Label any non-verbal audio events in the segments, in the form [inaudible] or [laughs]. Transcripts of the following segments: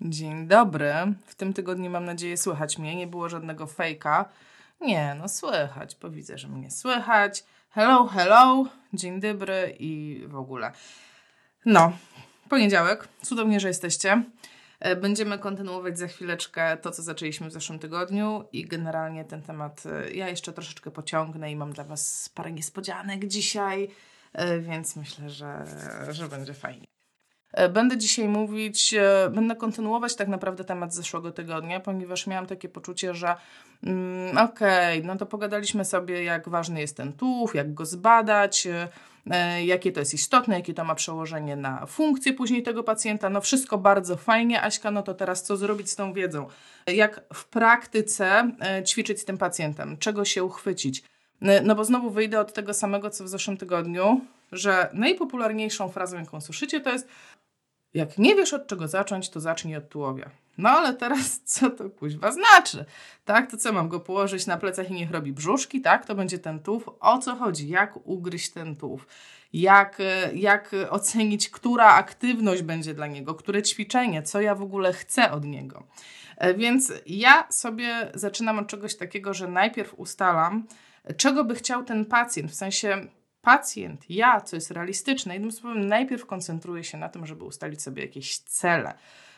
Dzień dobry. W tym tygodniu mam nadzieję słychać mnie. Nie było żadnego fejka. Nie, no słychać, bo widzę, że mnie słychać. Hello, hello. Dzień dobry i w ogóle. No, poniedziałek. Cudownie, że jesteście. E, będziemy kontynuować za chwileczkę to, co zaczęliśmy w zeszłym tygodniu i generalnie ten temat e, ja jeszcze troszeczkę pociągnę i mam dla Was parę niespodzianek dzisiaj, więc myślę, że, że będzie fajnie. Będę dzisiaj mówić, będę kontynuować tak naprawdę temat zeszłego tygodnia, ponieważ miałam takie poczucie, że mm, okej, okay, no to pogadaliśmy sobie, jak ważny jest ten tułów, jak go zbadać, E, jakie to jest istotne, jakie to ma przełożenie na funkcję później tego pacjenta. No wszystko bardzo fajnie, Aśka, no to teraz co zrobić z tą wiedzą? Jak w praktyce e, ćwiczyć z tym pacjentem? Czego się uchwycić? E, no bo znowu wyjdę od tego samego, co w zeszłym tygodniu, że najpopularniejszą frazą, jaką słyszycie, to jest jak nie wiesz od czego zacząć, to zacznij od tułowia. No ale teraz [laughs] co to kuźwa znaczy? Tak, to co mam go położyć na plecach i niech robi brzuszki, tak? To będzie ten tułów. O co chodzi? Jak ugryźć ten tułów? Jak, jak ocenić, która aktywność będzie dla niego, które ćwiczenie, co ja w ogóle chcę od niego. E, więc ja sobie zaczynam od czegoś takiego, że najpierw ustalam, czego by chciał ten pacjent, w sensie pacjent, ja, co jest realistyczne, jednym słowem, najpierw koncentruję się na tym, żeby ustalić sobie jakieś cele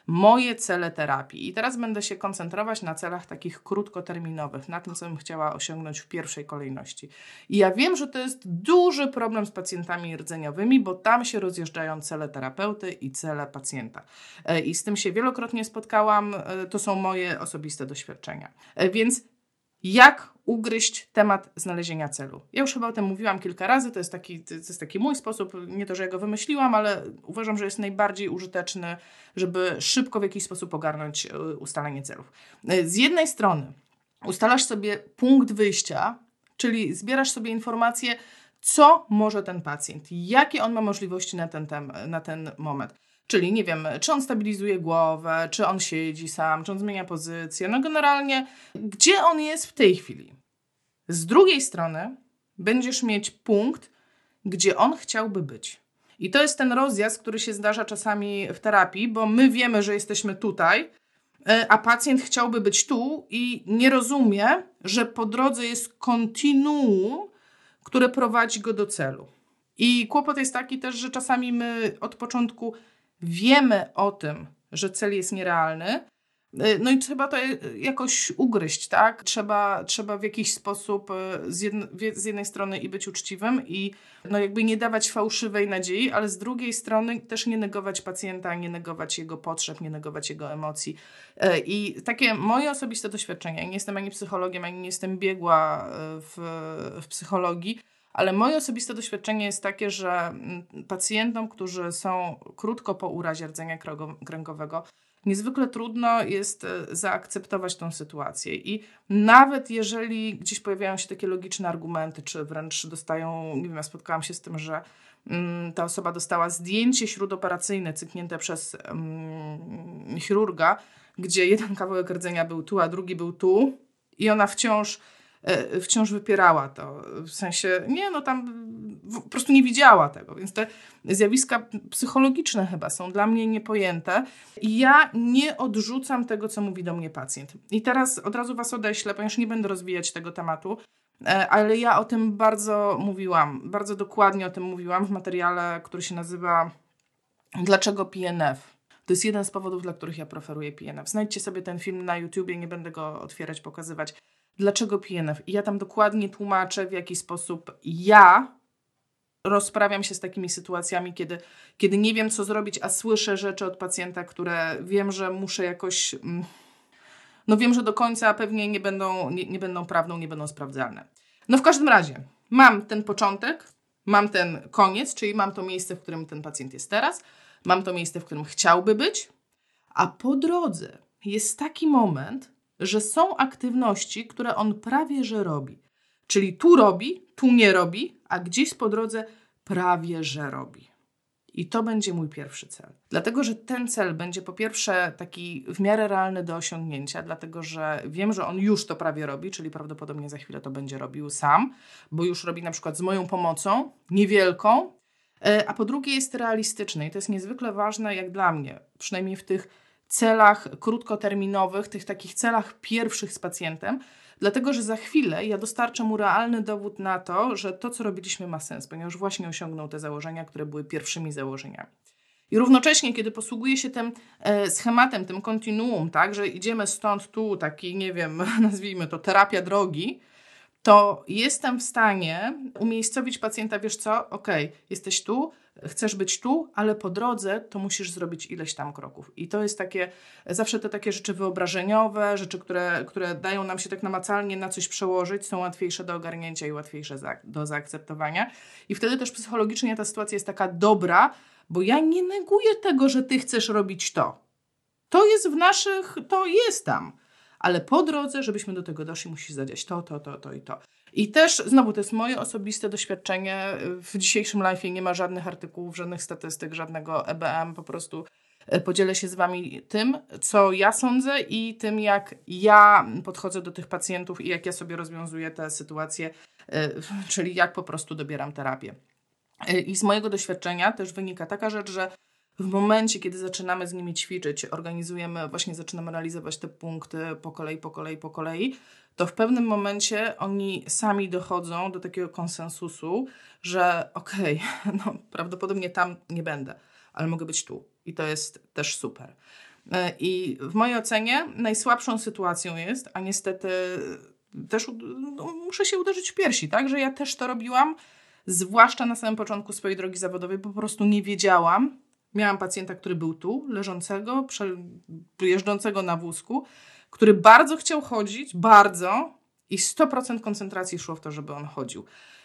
moje cele terapii. I teraz będę się koncentrować na celach takich krótkoterminowych, na tym, co bym chciała osiągnąć w pierwszej kolejności. I ja wiem, że to jest duży problem z pacjentami rdzeniowymi, bo tam się rozjeżdżają cele terapeuty i cele pacjenta. E, I z tym się wielokrotnie spotkałam, e, to są moje osobiste doświadczenia. E, więc jak ugryźć temat znalezienia celu. Ja już chyba o tym mówiłam kilka razy, to jest, taki, to jest taki mój sposób, nie to, że ja go wymyśliłam, ale uważam, że jest najbardziej użyteczny, żeby szybko w jakiś sposób ogarnąć e, ustalenie celów. E, z jednej strony ustalasz sobie punkt wyjścia, czyli zbierasz sobie informacje, co może ten pacjent, jakie on ma możliwości na ten, tem, na ten moment. Czyli nie wiem, czy on stabilizuje głowę, czy on siedzi sam, czy on zmienia pozycję. No generalnie, gdzie on jest w tej chwili. Z drugiej strony będziesz mieć punkt, gdzie on chciałby być. I to jest ten rozjazd, który się zdarza czasami w terapii, bo my wiemy, że jesteśmy tutaj, e, a pacjent chciałby być tu i nie rozumie, że po drodze jest kontinuum, które prowadzi go do celu. I kłopot jest taki też, że czasami my od początku wiemy o tym, że cel jest nierealny, no i trzeba to jakoś ugryźć, tak? Trzeba, trzeba w jakiś sposób y, z, z, jednej strony i być uczciwym i no jakby nie dawać fałszywej nadziei, ale z drugiej strony też nie negować pacjenta, nie negować jego potrzeb, nie negować jego emocji. Y, I takie moje osobiste doświadczenia, nie jestem ani psychologiem, ani nie jestem biegła w, w psychologii, ale moje osobiste doświadczenie jest takie, że mm, pacjentom, którzy są krótko po urazie rdzenia kręgowego, niezwykle trudno jest e, zaakceptować tą sytuację. I nawet jeżeli gdzieś pojawiają się takie logiczne argumenty, czy wręcz dostają, nie wiem, ja spotkałam się z tym, że mm, ta osoba dostała zdjęcie śródoperacyjne cyknięte przez mm, chirurga, gdzie jeden kawałek rdzenia był tu, a drugi był tu, i ona wciąż wciąż wypierała to. W sensie, nie, no tam po prostu nie widziała tego. Więc te zjawiska psychologiczne chyba są dla mnie niepojęte. I ja nie odrzucam tego, co mówi do mnie pacjent. I teraz od razu Was odeślę, ponieważ nie będę rozwijać tego tematu. E, ale ja o tym bardzo mówiłam, bardzo dokładnie o tym mówiłam w materiale, który się nazywa Dlaczego PNF? To jest jeden z powodów, dla których ja preferuję PNF. Znajdźcie sobie ten film na YouTubie, nie będę go otwierać, pokazywać dlaczego PNF. I ja tam dokładnie tłumaczę, w jaki sposób ja rozprawiam się z takimi sytuacjami, kiedy, kiedy nie wiem, co zrobić, a słyszę rzeczy od pacjenta, które wiem, że muszę jakoś. Mm, no wiem, że do końca pewnie nie będą, nie, nie będą prawdą, nie będą sprawdzalne. No w każdym razie, mam ten początek, mam ten koniec, czyli mam to miejsce, w którym ten pacjent jest teraz, mam to miejsce, w którym chciałby być, a po drodze jest taki moment, że są aktywności, które on prawie że robi. Czyli tu robi, tu nie robi, a gdzieś po drodze prawie że robi. I to będzie mój pierwszy cel. Dlatego, że ten cel będzie po pierwsze taki w miarę realny do osiągnięcia, dlatego że wiem, że on już to prawie robi, czyli prawdopodobnie za chwilę to będzie robił sam, bo już robi na przykład z moją pomocą, niewielką, a po drugie jest realistyczny i to jest niezwykle ważne jak dla mnie, przynajmniej w tych celach krótkoterminowych, tych takich celach pierwszych z pacjentem, dlatego że za chwilę ja dostarczę mu realny dowód na to, że to, co robiliśmy, ma sens, ponieważ właśnie osiągnął te założenia, które były pierwszymi założeniami. I równocześnie, kiedy posługuję się tym e, schematem, tym kontinuum, tak, że idziemy stąd tu, taki, nie wiem, [laughs] nazwijmy to terapia drogi, to jestem w stanie umiejscowić pacjenta, wiesz co, ok, jesteś tu, chcesz być tu, ale po drodze to musisz zrobić ileś tam kroków. I to jest takie, zawsze te takie rzeczy wyobrażeniowe, rzeczy, które, które dają nam się tak namacalnie na coś przełożyć, są łatwiejsze do ogarnięcia i łatwiejsze za, do zaakceptowania. I wtedy też psychologicznie ta sytuacja jest taka dobra, bo ja nie neguję tego, że ty chcesz robić to. To jest w naszych, to jest tam. Ale po drodze, żebyśmy do tego doszli, musisz zadziać to, to, to, to i to. I też, znowu, to jest moje osobiste doświadczenie. W dzisiejszym live nie ma żadnych artykułów, żadnych statystyk, żadnego EBM. Po prostu e, podzielę się z Wami tym, co ja sądzę i tym, jak ja podchodzę do tych pacjentów i jak ja sobie rozwiązuję te sytuacje, e, czyli jak po prostu dobieram terapię. E, I z mojego doświadczenia też wynika taka rzecz, że w momencie, kiedy zaczynamy z nimi ćwiczyć, organizujemy, właśnie zaczynamy realizować te punkty po kolei, po kolei, po kolei, to w pewnym momencie oni sami dochodzą do takiego konsensusu, że okej, okay, [laughs] no prawdopodobnie tam nie będę, ale mogę być tu. I to jest też super. E, I w mojej ocenie najsłabszą sytuacją jest, a niestety też no, muszę się uderzyć w piersi, tak, że ja też to robiłam, zwłaszcza na samym początku swojej drogi zawodowej, po prostu nie wiedziałam. Miałam pacjenta, który był tu, leżącego, jeżdżącego na wózku, który bardzo chciał chodzić, bardzo, i 100% koncentracji szło w to, żeby on chodził.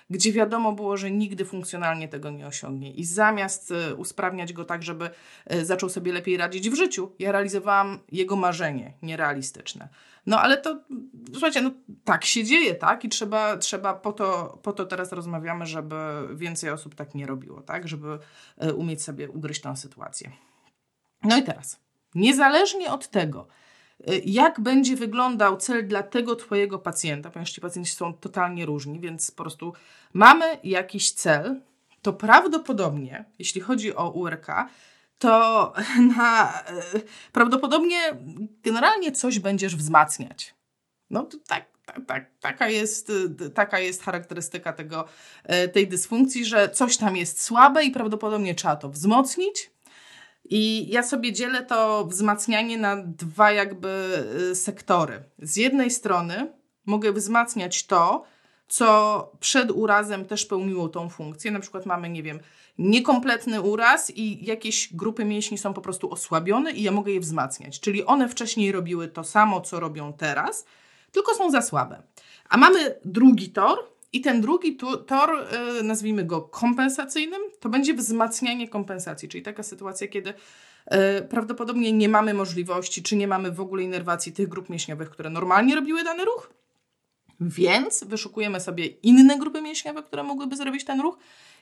Gdzie wiadomo było, że nigdy funkcjonalnie tego nie osiągnie. I zamiast e, usprawniać go tak, żeby e, zaczął sobie lepiej radzić w życiu, ja realizowałam jego marzenie nierealistyczne. No ale to, słuchajcie, no tak się dzieje, tak? I trzeba, trzeba po, to, po to teraz rozmawiamy, żeby więcej osób tak nie robiło, tak? Żeby e, umieć sobie ugryźć tę sytuację. No i teraz, niezależnie od tego, Y, jak będzie wyglądał cel dla tego Twojego pacjenta, ponieważ ci pacjenci są totalnie różni, więc po prostu mamy jakiś cel, to prawdopodobnie, jeśli chodzi o URK, to [laughs] na, y, prawdopodobnie generalnie coś będziesz wzmacniać. No to tak, tak, tak, taka, jest, y, taka jest charakterystyka tego, tej dysfunkcji, że coś tam jest słabe i prawdopodobnie trzeba to wzmocnić, i ja sobie dzielę to wzmacnianie na dwa jakby y, sektory. Z jednej strony mogę wzmacniać to, co przed urazem też pełniło tą funkcję. Na przykład mamy, nie wiem, niekompletny uraz i jakieś grupy mięśni są po prostu osłabione i ja mogę je wzmacniać. Czyli one wcześniej robiły to samo, co robią teraz, tylko są za słabe. A mamy drugi tor, i ten drugi tor, y, nazwijmy go kompensacyjnym, to będzie wzmacnianie kompensacji, czyli taka sytuacja, kiedy y, prawdopodobnie nie mamy możliwości, czy nie mamy w ogóle inerwacji tych grup mięśniowych, które normalnie robiły dany ruch, więc wyszukujemy sobie inne grupy mięśniowe, które mogłyby zrobić ten ruch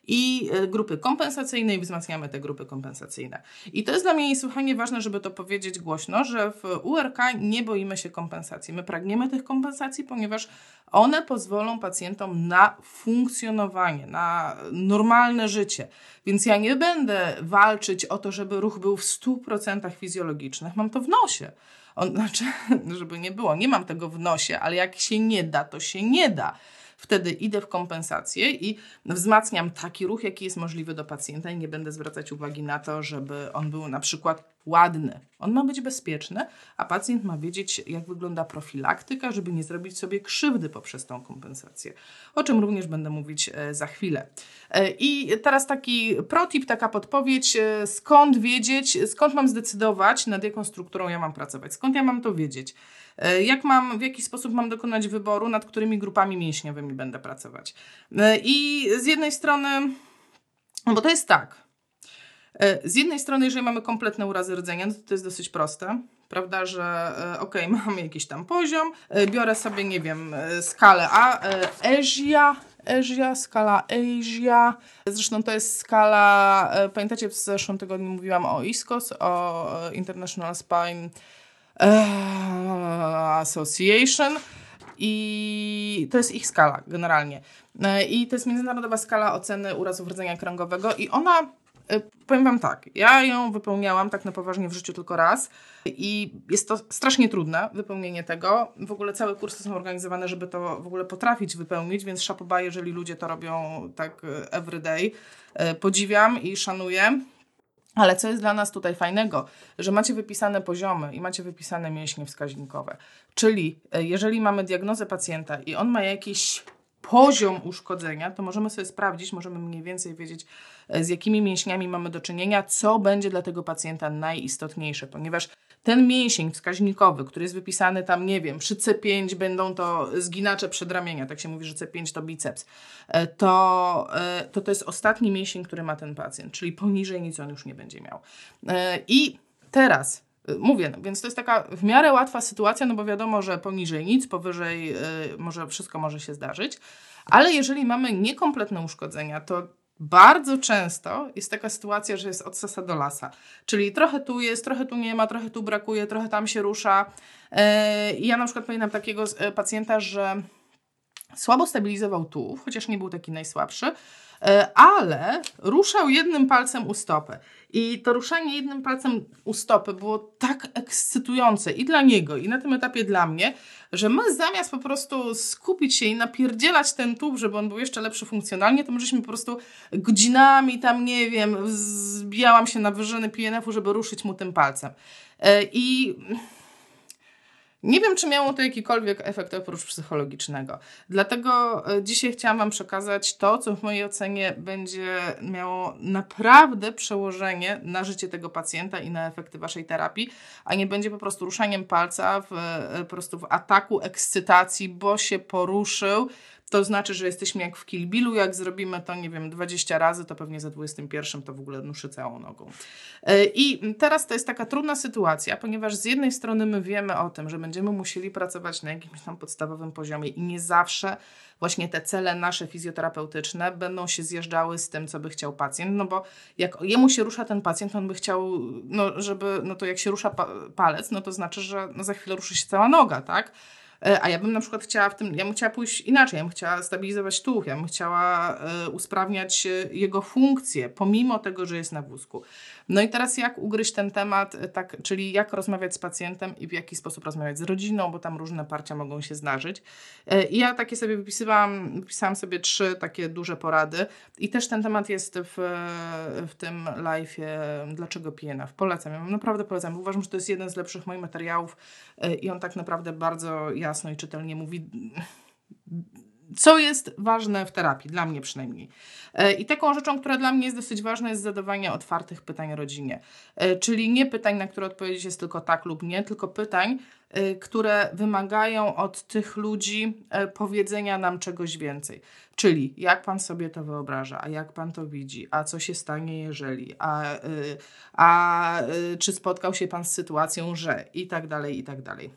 i e, grupy kompensacyjne i wzmacniamy te grupy kompensacyjne. I to jest dla mnie niesłychanie ważne, żeby to powiedzieć głośno, że w URK nie boimy się kompensacji. My pragniemy tych kompensacji, ponieważ one pozwolą pacjentom na funkcjonowanie, na normalne życie. Więc ja nie będę walczyć o to, żeby ruch był w 100% fizjologiczny. Mam to w nosie. On, znaczy, [laughs] żeby nie było, nie mam tego w nosie, ale jak się nie da, to się nie da wtedy idę w kompensację i wzmacniam taki ruch, jaki jest możliwy do pacjenta i nie będę zwracać uwagi na to, żeby on był na przykład ładny. On ma być bezpieczny, a pacjent ma wiedzieć, jak wygląda profilaktyka, żeby nie zrobić sobie krzywdy poprzez tą kompensację. O czym również będę mówić e, za chwilę. E, I teraz taki protip, taka podpowiedź, e, skąd wiedzieć, skąd mam zdecydować, nad jaką strukturą ja mam pracować, skąd ja mam to wiedzieć. Jak mam, w jaki sposób mam dokonać wyboru, nad którymi grupami mięśniowymi będę pracować. I z jednej strony, no bo to jest tak, z jednej strony, jeżeli mamy kompletne urazy rdzenia, no to to jest dosyć proste, prawda, że e, ok, [laughs] mamy jakiś tam poziom, e, biorę sobie, nie wiem, skalę A, Asia, Asia, skala Asia. Zresztą to jest skala, pamiętacie, w zeszłym tygodniu mówiłam o ISCOS, o International Spine Association. I to jest ich skala generalnie. I to jest międzynarodowa skala oceny urazów rdzenia kręgowego i ona Powiem Wam tak, ja ją wypełniałam tak na poważnie w życiu tylko raz i jest to strasznie trudne wypełnienie tego. W ogóle całe kursy są organizowane, żeby to w ogóle potrafić wypełnić, więc szapoba, jeżeli ludzie to robią tak everyday. Podziwiam i szanuję. Ale co jest dla nas tutaj fajnego, że macie wypisane poziomy i macie wypisane mięśnie wskaźnikowe. Czyli e, jeżeli mamy diagnozę pacjenta i on ma jakiś poziom uszkodzenia, to możemy sobie sprawdzić, możemy mniej więcej wiedzieć, e, z jakimi mięśniami mamy do czynienia, co będzie dla tego pacjenta najistotniejsze, ponieważ ten mięsień wskaźnikowy, który jest wypisany tam, nie wiem, przy C5 będą to zginacze przedramienia, tak się mówi, że C5 to biceps, e, to, e, to to jest ostatni mięsień, który ma ten pacjent, czyli poniżej nic on już nie będzie miał. I teraz Mówię, no, więc to jest taka w miarę łatwa sytuacja, no bo wiadomo, że poniżej nic, powyżej yy, może wszystko może się zdarzyć, ale jeżeli mamy niekompletne uszkodzenia, to bardzo często jest taka sytuacja, że jest od sasa do lasa. Czyli trochę tu jest, trochę tu nie ma, trochę tu brakuje, trochę tam się rusza. Yy, ja na przykład pamiętam takiego yy, pacjenta, że słabo stabilizował tu, chociaż nie był taki najsłabszy, E, ale ruszał jednym palcem u stopy. I to ruszanie jednym palcem u stopy było tak ekscytujące i dla niego, i na tym etapie dla mnie, że my zamiast po prostu skupić się i napierdzielać ten tub, żeby on był jeszcze lepszy funkcjonalnie, to myśmy po prostu godzinami tam, nie wiem, zbijałam się na wyżyny PNF-u, żeby ruszyć mu tym palcem. E, I nie wiem, czy miało to jakikolwiek efekt oprócz psychologicznego. Dlatego e, dzisiaj chciałam Wam przekazać to, co w mojej ocenie będzie miało naprawdę przełożenie na życie tego pacjenta i na efekty Waszej terapii, a nie będzie po prostu ruszaniem palca w, e, po prostu w ataku ekscytacji, bo się poruszył, to znaczy, że jesteśmy jak w Kill Billu, jak zrobimy to, nie wiem, 20 razy, to pewnie za 21 to w ogóle nuszy całą nogą. E, I teraz to jest taka trudna sytuacja, ponieważ z jednej strony my wiemy o tym, że będziemy musieli pracować na jakimś tam podstawowym poziomie i nie zawsze właśnie te cele nasze fizjoterapeutyczne będą się zjeżdżały z tym, co by chciał pacjent, no bo jak jemu się rusza ten pacjent, on by chciał, no żeby, no to jak się rusza palec, no to znaczy, że za chwilę ruszy się cała noga, tak? E, a ja bym na przykład chciała w tym, ja bym chciała pójść inaczej, ja bym chciała stabilizować tuch, ja bym chciała y, usprawniać jego funkcję, pomimo tego, że jest na wózku. No i teraz jak ugryźć ten temat, tak, czyli jak rozmawiać z pacjentem i w jaki sposób rozmawiać z rodziną, bo tam różne parcia mogą się zdarzyć. E, I ja takie sobie wypisywałam, wypisałam sobie trzy takie duże porady i też ten temat jest w, w tym live'ie Dlaczego PNF? Polecam, ja naprawdę polecam. Uważam, że to jest jeden z lepszych moich materiałów i on tak naprawdę bardzo jasno i czytelnie mówi co jest ważne w terapii, dla mnie przynajmniej. E, I taką rzeczą, która dla mnie jest dosyć ważna, jest zadawanie otwartych pytań rodzinie. E, czyli nie pytań, na które odpowiedzieć jest tylko tak lub nie, tylko pytań, e, które wymagają od tych ludzi powiedzenia nam czegoś więcej. Czyli jak pan sobie to wyobraża, a jak pan to widzi, a co się stanie, jeżeli, a, a czy spotkał się pan z sytuacją, że i tak dalej, i tak dalej.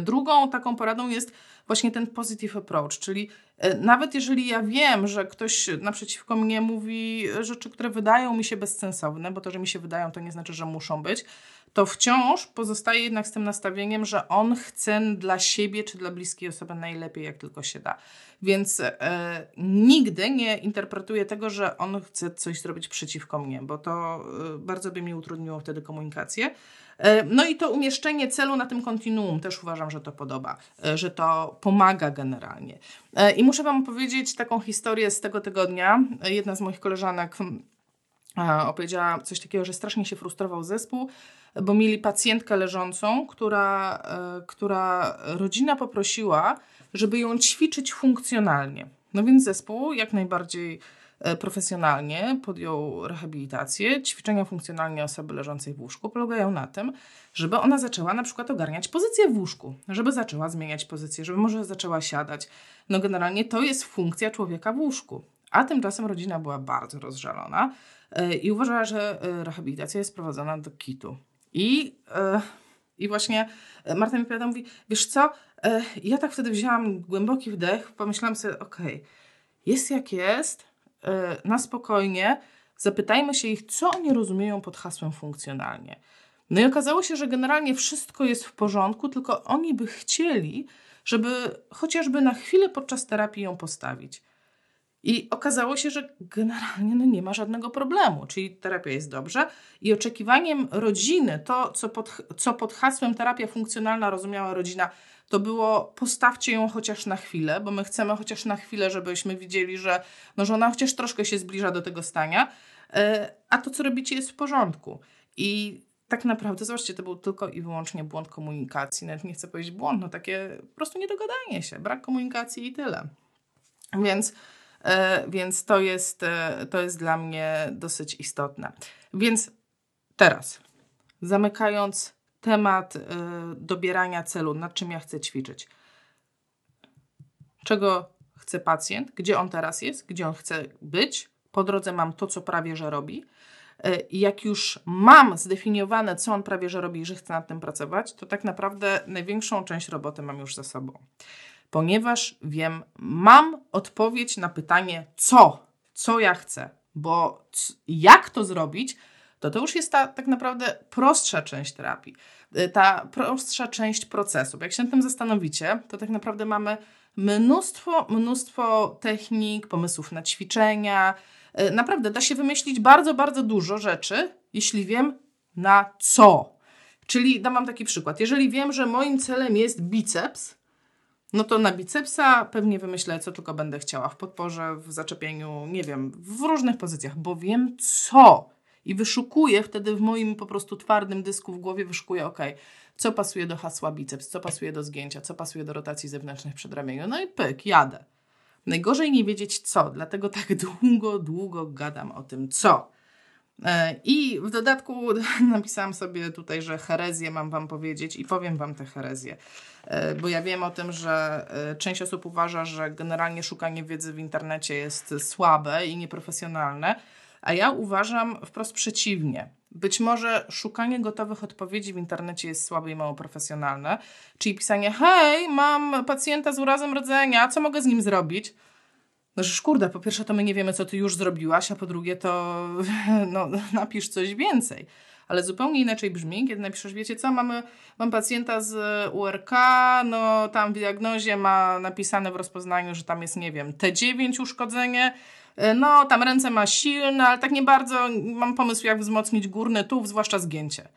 Drugą taką poradą jest właśnie ten positive approach, czyli e, nawet jeżeli ja wiem, że ktoś naprzeciwko mnie mówi rzeczy, które wydają mi się bezsensowne, bo to, że mi się wydają, to nie znaczy, że muszą być, to wciąż pozostaje jednak z tym nastawieniem, że on chce dla siebie czy dla bliskiej osoby najlepiej, jak tylko się da. Więc e, nigdy nie interpretuję tego, że on chce coś zrobić przeciwko mnie, bo to e, bardzo by mi utrudniło wtedy komunikację. E, no i to umieszczenie celu na tym kontinuum też uważam, że to podoba, e, że to pomaga generalnie. E, I muszę Wam powiedzieć taką historię z tego tygodnia. Jedna z moich koleżanek hmm, opowiedziała coś takiego, że strasznie się frustrował zespół, bo mieli pacjentkę leżącą, która, która rodzina poprosiła, żeby ją ćwiczyć funkcjonalnie. No więc zespół jak najbardziej profesjonalnie podjął rehabilitację. Ćwiczenia funkcjonalnie osoby leżącej w łóżku polegają na tym, żeby ona zaczęła na przykład ogarniać pozycję w łóżku, żeby zaczęła zmieniać pozycję, żeby może zaczęła siadać. No generalnie to jest funkcja człowieka w łóżku. A tymczasem rodzina była bardzo rozżalona e, i uważała, że e, rehabilitacja jest prowadzona do kitu. I, i właśnie Marta mi powiada, mówi, wiesz co, ja tak wtedy wzięłam głęboki wdech, pomyślałam sobie, okej, okay, jest jak jest, E, na spokojnie zapytajmy się ich, co oni rozumieją pod hasłem funkcjonalnie. No i okazało się, że generalnie wszystko jest w porządku, tylko oni by chcieli, żeby chociażby na chwilę podczas terapii ją postawić. I okazało się, że generalnie no nie ma żadnego problemu, czyli terapia jest dobrze i oczekiwaniem rodziny, to co pod, co pod hasłem terapia funkcjonalna rozumiała rodzina, to było postawcie ją chociaż na chwilę, bo my chcemy chociaż na chwilę, żebyśmy widzieli, że, no, że ona chociaż troszkę się zbliża do tego stania, e, a to, co robicie, jest w porządku. I tak naprawdę, zobaczcie, to był tylko i wyłącznie błąd komunikacji. Nawet nie chcę powiedzieć błąd, no takie po prostu niedogadanie się, brak komunikacji i tyle. Więc, e, więc to, jest, e, to jest dla mnie dosyć istotne. Więc teraz, zamykając temat y, dobierania celu, nad czym ja chcę ćwiczyć. Czego chce pacjent, gdzie on teraz jest, gdzie on chce być. Po drodze mam to, co prawie że robi. Y, jak już mam zdefiniowane, co on prawie że robi i że chce nad tym pracować, to tak naprawdę największą część roboty mam już za sobą. Ponieważ wiem, mam odpowiedź na pytanie, co, co ja chcę, bo jak to zrobić, to to już jest ta tak naprawdę prostsza część terapii, y, ta prostsza część procesu. Jak się nad tym zastanowicie, to tak naprawdę mamy mnóstwo, mnóstwo technik, pomysłów na ćwiczenia. Y, naprawdę da się wymyślić bardzo, bardzo dużo rzeczy, jeśli wiem na co. Czyli dam wam taki przykład. Jeżeli wiem, że moim celem jest biceps, no to na bicepsa pewnie wymyślę, co tylko będę chciała w podporze, w zaczepieniu, nie wiem, w różnych pozycjach, bo wiem co i wyszukuję wtedy w moim po prostu twardym dysku w głowie, wyszukuję, ok, co pasuje do hasła biceps, co pasuje do zgięcia, co pasuje do rotacji zewnętrznych przedramieniu, no i pyk, jadę. Najgorzej nie wiedzieć co, dlatego tak [laughs] długo, długo gadam o tym co. E, I w dodatku [laughs] napisałam sobie tutaj, że herezję mam Wam powiedzieć i powiem Wam te herezje, e, bo ja wiem o tym, że e, część osób uważa, że generalnie szukanie wiedzy w internecie jest słabe i nieprofesjonalne, a ja uważam wprost przeciwnie. Być może szukanie gotowych odpowiedzi w internecie jest słabe i mało profesjonalne, czyli pisanie: Hej, mam pacjenta z urazem rdzenia, co mogę z nim zrobić? No, że kurde, po pierwsze to my nie wiemy, co ty już zrobiłaś, a po drugie to [laughs] no, [laughs] napisz coś więcej. Ale zupełnie inaczej brzmi, kiedy napiszesz, wiecie co, mamy, mam pacjenta z URK, no tam w diagnozie ma napisane w rozpoznaniu, że tam jest, nie wiem, T9 uszkodzenie, no tam ręce ma silne, ale tak nie bardzo mam pomysł, jak wzmocnić górny tułów, zwłaszcza zgięcie.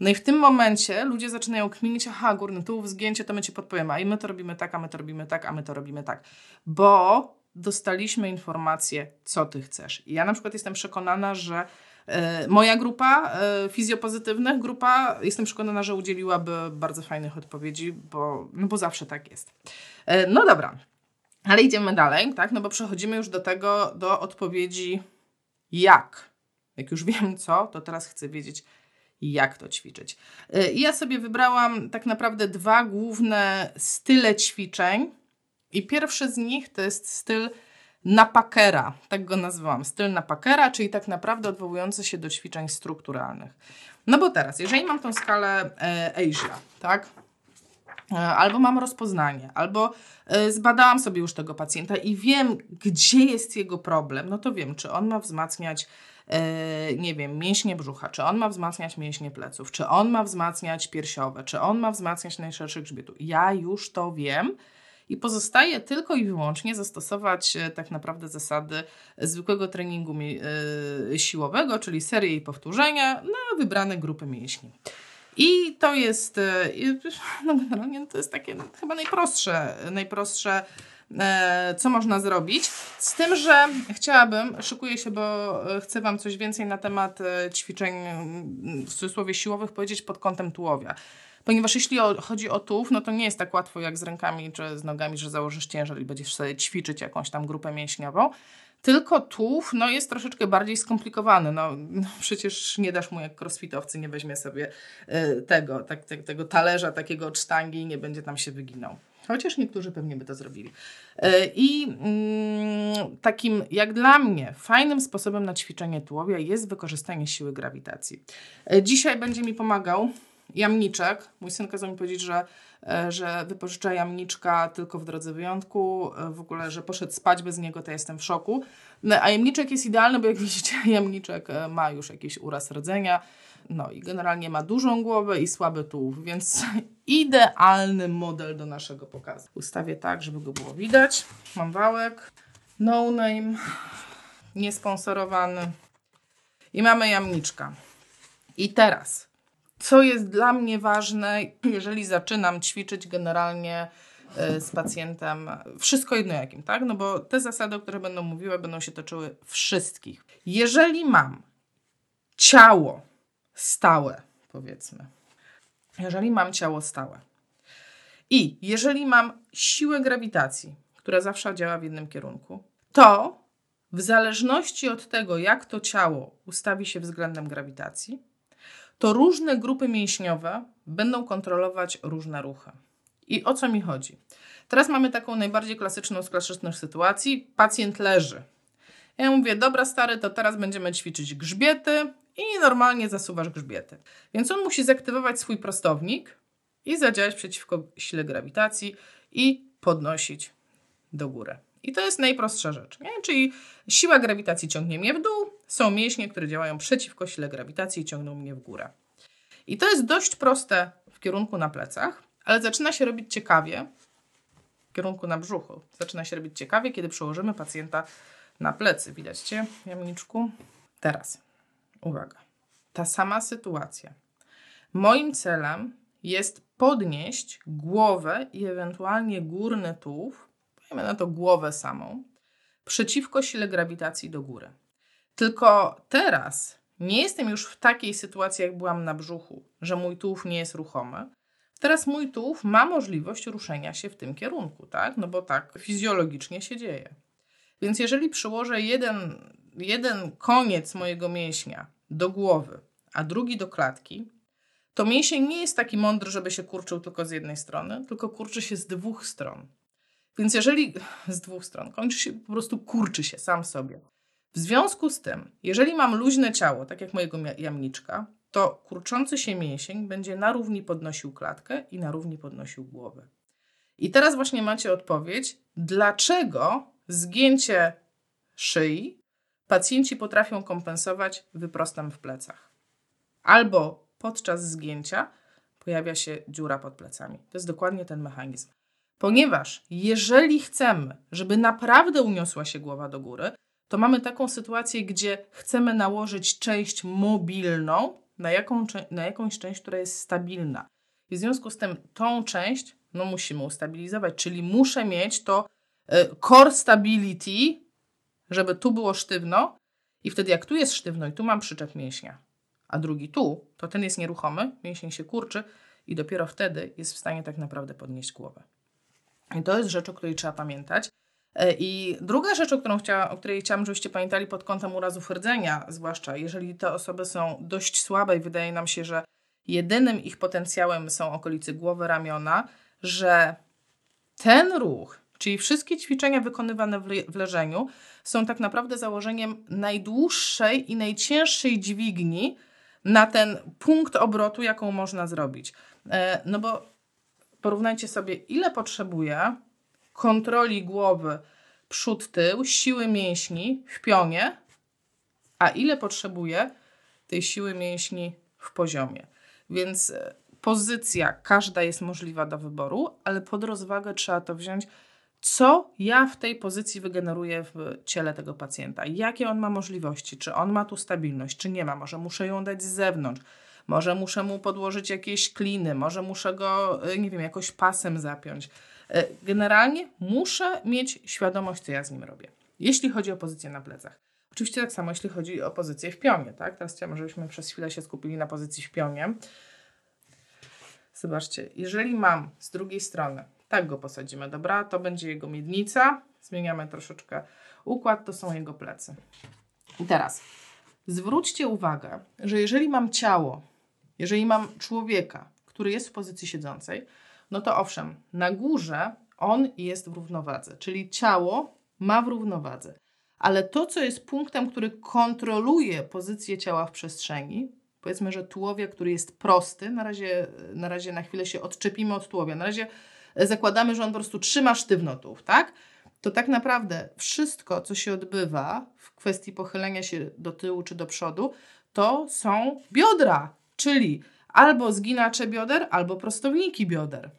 No i w tym momencie ludzie zaczynają kminić, aha, górny tułów, zgięcie, to my ci podpowiemy, a i my to robimy tak, a my to robimy tak, a my to robimy tak. Bo dostaliśmy informację, co ty chcesz. I ja na przykład jestem przekonana, że e, moja grupa e, fizjopozytywnych, grupa, jestem przekonana, że udzieliłaby bardzo fajnych odpowiedzi, bo, no bo zawsze tak jest. E, no dobra, ale idziemy dalej, tak? No bo przechodzimy już do tego, do odpowiedzi jak. Jak już wiem co, to teraz chcę wiedzieć, jak to ćwiczyć. Y, I ja sobie wybrałam tak naprawdę dwa główne style ćwiczeń. I pierwszy z nich to jest styl napakera, tak go nazwałam. Styl napakera, czyli tak naprawdę odwołujący się do ćwiczeń strukturalnych. No bo teraz, jeżeli mam tą skalę e, Asia, tak? E, albo mam rozpoznanie, albo e, zbadałam sobie już tego pacjenta i wiem, gdzie jest jego problem, no to wiem, czy on ma wzmacniać, e, nie wiem, mięśnie brzucha, czy on ma wzmacniać mięśnie pleców, czy on ma wzmacniać piersiowe, czy on ma wzmacniać najszerszy grzbietu. Ja już to wiem. I pozostaje tylko i wyłącznie zastosować tak naprawdę zasady zwykłego treningu siłowego, czyli serię i powtórzenia na wybrane grupy mięśni. I to jest, e, [laughs] no generalnie to jest takie chyba najprostsze, najprostsze e, co można zrobić. Z tym, że chciałabym, szykuję się, bo e, chcę Wam coś więcej na temat ćwiczeń w cudzysłowie siłowych powiedzieć pod kątem tułowia. Ponieważ jeśli chodzi o tułów, no to nie jest tak łatwo jak z rękami czy z nogami, że założysz ciężar i będziesz sobie ćwiczyć jakąś tam grupę mięśniową. Tylko tułów no, jest troszeczkę bardziej skomplikowany. No, przecież nie dasz mu jak crossfitowcy, nie weźmie sobie y, tego, tak, te, tego talerza, takiego cztangi i nie będzie tam się wyginał. Chociaż niektórzy pewnie by to zrobili. Y, I y, takim, jak dla mnie, fajnym sposobem na ćwiczenie tułowia jest wykorzystanie siły grawitacji. Y, dzisiaj będzie mi pomagał jamniczek. Mój syn kazał mi powiedzieć, że, e, że wypożycza jamniczka tylko w drodze wyjątku. E, w ogóle, że poszedł spać bez niego, to jestem w szoku. No, a jamniczek jest idealny, bo jak [laughs] widzicie, jamniczek e, ma już jakiś uraz rdzenia. No i generalnie ma dużą głowę i słaby tułów, więc [laughs] idealny model do naszego pokazu. Ustawię tak, żeby go było widać. Mam wałek, no name, niesponsorowany i mamy jamniczka. I teraz, co jest dla mnie ważne, [clears throat] jeżeli zaczynam ćwiczyć generalnie e, z pacjentem, wszystko jedno jakim, tak? No bo te zasady, o których będą mówiły, będą się toczyły wszystkich. Jeżeli mam ciało stałe, powiedzmy, jeżeli mam ciało stałe i jeżeli mam siłę grawitacji, która zawsze działa w jednym kierunku, to w zależności od tego, jak to ciało ustawi się względem grawitacji, to różne grupy mięśniowe będą kontrolować różne ruchy. I o co mi chodzi? Teraz mamy taką najbardziej klasyczną z klasycznych sytuacji. Pacjent leży. Ja mówię, dobra stary, to teraz będziemy ćwiczyć grzbiety i normalnie zasuwasz grzbiety. Więc on musi zaktywować swój prostownik i zadziałać przeciwko sile grawitacji i podnosić do góry. I to jest najprostsza rzecz. Nie? Czyli siła grawitacji ciągnie mnie w dół, są mięśnie, które działają przeciwko sile grawitacji i ciągną mnie w górę. I to jest dość proste w kierunku na plecach, ale zaczyna się robić ciekawie w kierunku na brzuchu. Zaczyna się robić ciekawie, kiedy przełożymy pacjenta na plecy. Widać Cię, jamniczku? Teraz, uwaga. Ta sama sytuacja. Moim celem jest podnieść głowę i ewentualnie górny tułów, powiemy na to głowę samą, przeciwko sile grawitacji do góry. Tylko teraz nie jestem już w takiej sytuacji, jak byłam na brzuchu, że mój tułów nie jest ruchomy. Teraz mój tułów ma możliwość ruszenia się w tym kierunku, tak? No bo tak fizjologicznie się dzieje. Więc jeżeli przyłożę jeden, jeden koniec mojego mięśnia do głowy, a drugi do klatki, to mięsień nie jest taki mądry, żeby się kurczył tylko z jednej strony, tylko kurczy się z dwóch stron. Więc jeżeli z dwóch stron kończy się, po prostu kurczy się sam sobie. W związku z tym, jeżeli mam luźne ciało, tak jak mojego jamniczka, to kurczący się mięsień będzie na równi podnosił klatkę i na równi podnosił głowę. I teraz właśnie macie odpowiedź, dlaczego zgięcie szyi pacjenci potrafią kompensować wyprostem w plecach. Albo podczas zgięcia pojawia się dziura pod plecami. To jest dokładnie ten mechanizm. Ponieważ jeżeli chcemy, żeby naprawdę uniosła się głowa do góry, to mamy taką sytuację, gdzie chcemy nałożyć część mobilną na, jaką, na jakąś część, która jest stabilna. I w związku z tym tą część no, musimy ustabilizować, czyli muszę mieć to y, core stability, żeby tu było sztywno i wtedy jak tu jest sztywno i tu mam przyczep mięśnia, a drugi tu, to ten jest nieruchomy, mięsień się kurczy i dopiero wtedy jest w stanie tak naprawdę podnieść głowę. I to jest rzecz, o której trzeba pamiętać. E, I druga rzecz, o, którą chciała, o której chciałam, żebyście pamiętali pod kątem urazów rdzenia, zwłaszcza jeżeli te osoby są dość słabe i wydaje nam się, że jedynym ich potencjałem są okolice głowy, ramiona, że ten ruch, czyli wszystkie ćwiczenia wykonywane w, le w leżeniu, są tak naprawdę założeniem najdłuższej i najcięższej dźwigni na ten punkt obrotu, jaką można zrobić. E, no bo porównajcie sobie, ile potrzebuje kontroli głowy przód-tył, siły mięśni w pionie, a ile potrzebuje tej siły mięśni w poziomie. Więc e, pozycja każda jest możliwa do wyboru, ale pod rozwagę trzeba to wziąć, co ja w tej pozycji wygeneruję w ciele tego pacjenta. Jakie on ma możliwości? Czy on ma tu stabilność, czy nie ma? Może muszę ją dać z zewnątrz. Może muszę mu podłożyć jakieś kliny, może muszę go, e, nie wiem, jakoś pasem zapiąć. E, generalnie muszę mieć świadomość, co ja z nim robię. Jeśli chodzi o pozycję na plecach. Oczywiście tak samo, jeśli chodzi o pozycję w pionie, tak? Teraz chciałam, żebyśmy przez chwilę się skupili na pozycji w pionie. Zobaczcie, jeżeli mam z drugiej strony, tak go posadzimy, dobra? To będzie jego miednica. Zmieniamy troszeczkę układ, to są jego plecy. I teraz zwróćcie uwagę, że jeżeli mam ciało, jeżeli mam człowieka, który jest w pozycji siedzącej, no to owszem, na górze on jest w równowadze, czyli ciało ma w równowadze. Ale to, co jest punktem, który kontroluje pozycję ciała w przestrzeni, powiedzmy, że tułowia, który jest prosty, na razie, na razie na chwilę się odczepimy od tułowia, na razie zakładamy, że on po prostu trzyma sztywno tułów, tak? To tak naprawdę wszystko, co się odbywa w kwestii pochylenia się do tyłu czy do przodu, to są biodra, czyli albo zginacze bioder, albo prostowniki bioder.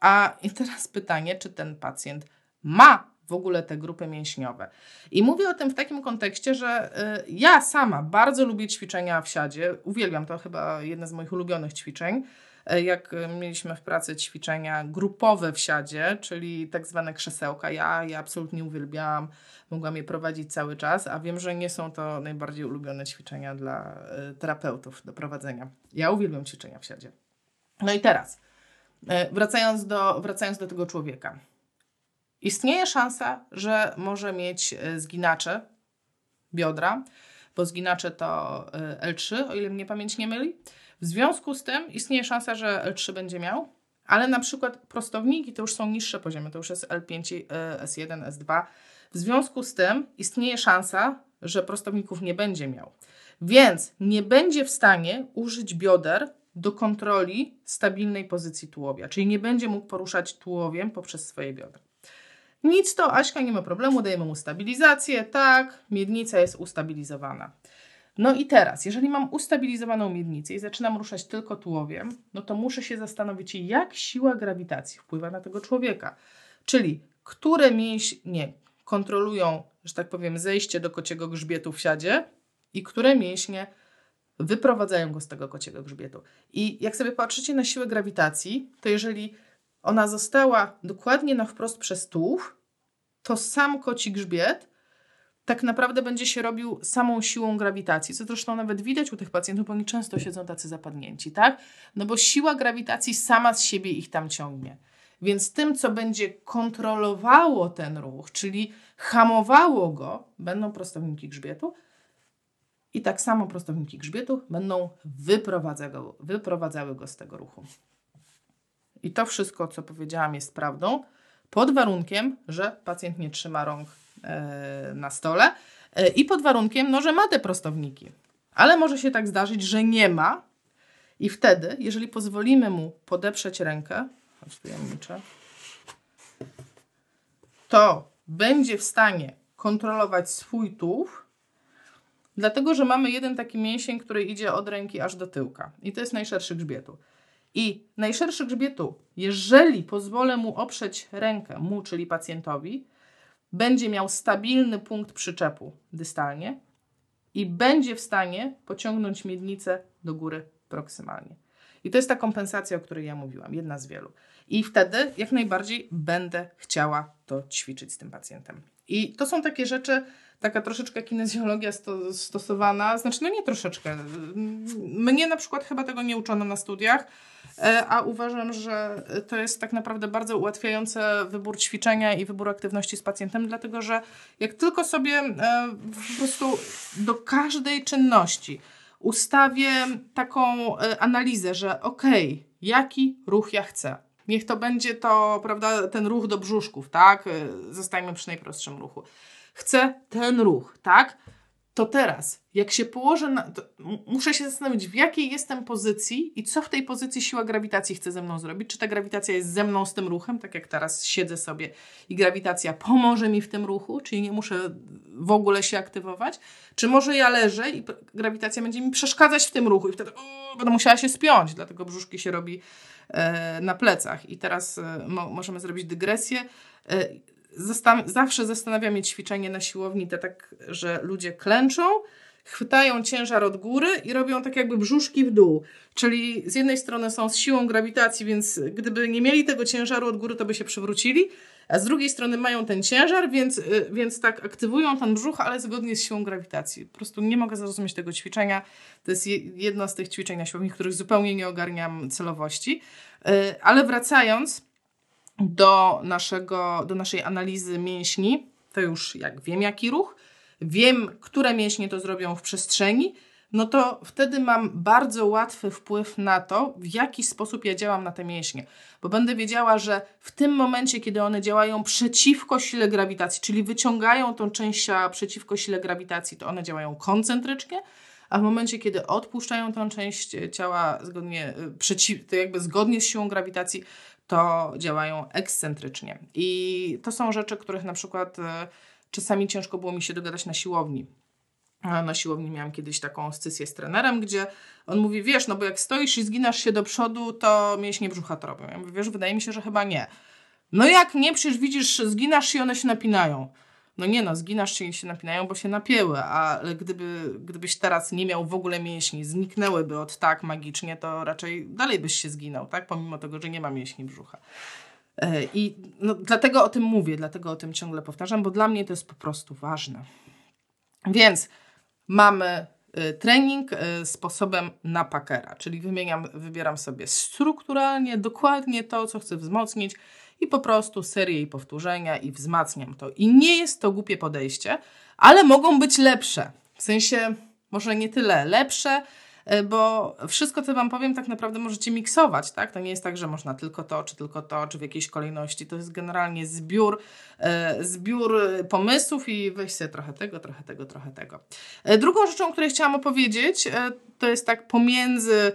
A i teraz pytanie, czy ten pacjent ma w ogóle te grupy mięśniowe. I mówię o tym w takim kontekście, że y, ja sama bardzo lubię ćwiczenia w siadzie. Uwielbiam to chyba jedne z moich ulubionych ćwiczeń. E, jak mieliśmy w pracy ćwiczenia grupowe w siadzie, czyli tak zwane krzesełka, ja je absolutnie uwielbiałam, mogłam je prowadzić cały czas, a wiem, że nie są to najbardziej ulubione ćwiczenia dla e, terapeutów do prowadzenia. Ja uwielbiam ćwiczenia w siadzie. No i teraz, wracając do, wracając do tego człowieka. Istnieje szansa, że może mieć zginacze biodra, bo zginacze to L3, o ile mnie pamięć nie myli. W związku z tym istnieje szansa, że L3 będzie miał, ale na przykład prostowniki to już są niższe poziomy, to już jest L5, S1, S2. W związku z tym istnieje szansa, że prostowników nie będzie miał. Więc nie będzie w stanie użyć bioder do kontroli stabilnej pozycji tułowia, czyli nie będzie mógł poruszać tułowiem poprzez swoje biodra. Nic to, Aśka nie ma problemu, dajemy mu stabilizację, tak, miednica jest ustabilizowana. No i teraz, jeżeli mam ustabilizowaną miednicę i zaczynam ruszać tylko tułowiem, no to muszę się zastanowić, jak siła grawitacji wpływa na tego człowieka. Czyli które mięśnie kontrolują, że tak powiem, zejście do kociego grzbietu w siadzie i które mięśnie wyprowadzają go z tego kociego grzbietu. I jak sobie patrzycie na siłę grawitacji, to jeżeli ona została dokładnie na wprost przez tułów, to sam koci grzbiet tak naprawdę będzie się robił samą siłą grawitacji, co zresztą nawet widać u tych pacjentów, bo oni często siedzą tacy zapadnięci, tak? No bo siła grawitacji sama z siebie ich tam ciągnie. Więc tym, co będzie kontrolowało ten ruch, czyli hamowało go, będą prostowniki grzbietu i tak samo prostowniki grzbietu będą wyprowadzały, go z tego ruchu. I to wszystko, co powiedziałam, jest prawdą, pod warunkiem, że pacjent nie trzyma rąk E, na stole e, i pod warunkiem, no, że ma te prostowniki. Ale może się tak zdarzyć, że nie ma i wtedy, jeżeli pozwolimy mu podeprzeć rękę, to będzie w stanie kontrolować swój tułów, dlatego że mamy jeden taki mięsień, który idzie od ręki aż do tyłka i to jest najszerszy grzbietu. I najszerszy grzbietu, jeżeli pozwolę mu oprzeć rękę, mu, czyli pacjentowi, będzie miał stabilny punkt przyczepu dystalnie i będzie w stanie pociągnąć miednicę do góry proksymalnie. I to jest ta kompensacja, o której ja mówiłam, jedna z wielu. I wtedy jak najbardziej będę chciała to ćwiczyć z tym pacjentem. I to są takie rzeczy, taka troszeczkę kinezjologia sto, stosowana, znaczy no nie troszeczkę. Mnie na przykład chyba tego nie uczono na studiach, e, a uważam, że to jest tak naprawdę bardzo ułatwiające wybór ćwiczenia i wybór aktywności z pacjentem, dlatego że jak tylko sobie e, po prostu do każdej czynności ustawię taką e, analizę, że okej, okay, jaki ruch ja chcę. Niech to będzie to, prawda, ten ruch do brzuszków, tak? Zostajmy przy najprostszym ruchu chcę ten ruch, tak? To teraz, jak się położę, na, muszę się zastanowić, w jakiej jestem pozycji i co w tej pozycji siła grawitacji chce ze mną zrobić. Czy ta grawitacja jest ze mną z tym ruchem, tak jak teraz siedzę sobie i grawitacja pomoże mi w tym ruchu, czyli nie muszę w ogóle się aktywować, czy może ja leżę i grawitacja będzie mi przeszkadzać w tym ruchu i wtedy będę musiała się spiąć, dlatego brzuszki się robi e, na plecach. I teraz e, mo, możemy zrobić dygresję. E, zastan zawsze zastanawia mnie ćwiczenie na siłowni, te tak, że ludzie klęczą, chwytają ciężar od góry i robią tak jakby brzuszki w dół. Czyli z jednej strony są z siłą grawitacji, więc gdyby nie mieli tego ciężaru od góry, to by się przewrócili, a z drugiej strony mają ten ciężar, więc, więc tak aktywują ten brzuch, ale zgodnie z siłą grawitacji. Po prostu nie mogę zrozumieć tego ćwiczenia. To jest jedno z tych ćwiczeń na siłowni, których zupełnie nie ogarniam celowości. Y, ale wracając, do, naszego, do naszej analizy mięśni, to już jak wiem jaki ruch, wiem, które mięśnie to zrobią w przestrzeni, no to wtedy mam bardzo łatwy wpływ na to, w jaki sposób ja działam na te mięśnie. Bo będę wiedziała, że w tym momencie, kiedy one działają przeciwko sile grawitacji, czyli wyciągają tą część przeciwko sile grawitacji, to one działają koncentrycznie, a w momencie, kiedy odpuszczają tę część ciała zgodnie, przeciw, to jakby zgodnie z siłą grawitacji, to działają ekscentrycznie. I to są rzeczy, których na przykład czasami ciężko było mi się dogadać na siłowni. Na siłowni miałam kiedyś taką scysję z trenerem, gdzie on mówi, wiesz, no bo jak stoisz i zginasz się do przodu, to mięśnie brzucha to robią. Ja mówię, wiesz, wydaje mi się, że chyba nie. No jak nie, przecież widzisz, zginasz i one się napinają. No nie no, zginasz się i się napinają, bo się napięły, ale gdyby, gdybyś teraz nie miał w ogóle mięśni, zniknęłyby od tak magicznie, to raczej dalej byś się zginął, tak? Pomimo tego, że nie ma mięśni brzucha. E, I no, dlatego o tym mówię, dlatego o tym ciągle powtarzam, bo dla mnie to jest po prostu ważne. Więc mamy y, trening y, sposobem na pakera, czyli wymieniam, wybieram sobie strukturalnie dokładnie to, co chcę wzmocnić i po prostu serię i powtórzenia i wzmacniam to. I nie jest to głupie podejście, ale mogą być lepsze. W sensie, może nie tyle lepsze, E, bo wszystko, co Wam powiem, tak naprawdę możecie miksować, tak? To nie jest tak, że można tylko to, czy tylko to, czy w jakiejś kolejności. To jest generalnie zbiór, e, zbiór pomysłów i weź sobie trochę tego, trochę tego, trochę tego. E, drugą rzeczą, o której chciałam opowiedzieć, to jest tak pomiędzy,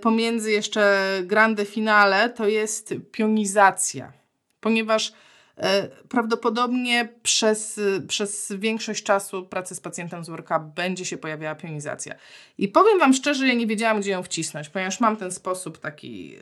pomiędzy jeszcze grande finale, to jest pionizacja. Ponieważ E, prawdopodobnie przez, przez większość czasu pracy z pacjentem z URK będzie się pojawiała pionizacja. I powiem Wam szczerze, ja nie wiedziałam, gdzie ją wcisnąć, ponieważ mam ten sposób taki e,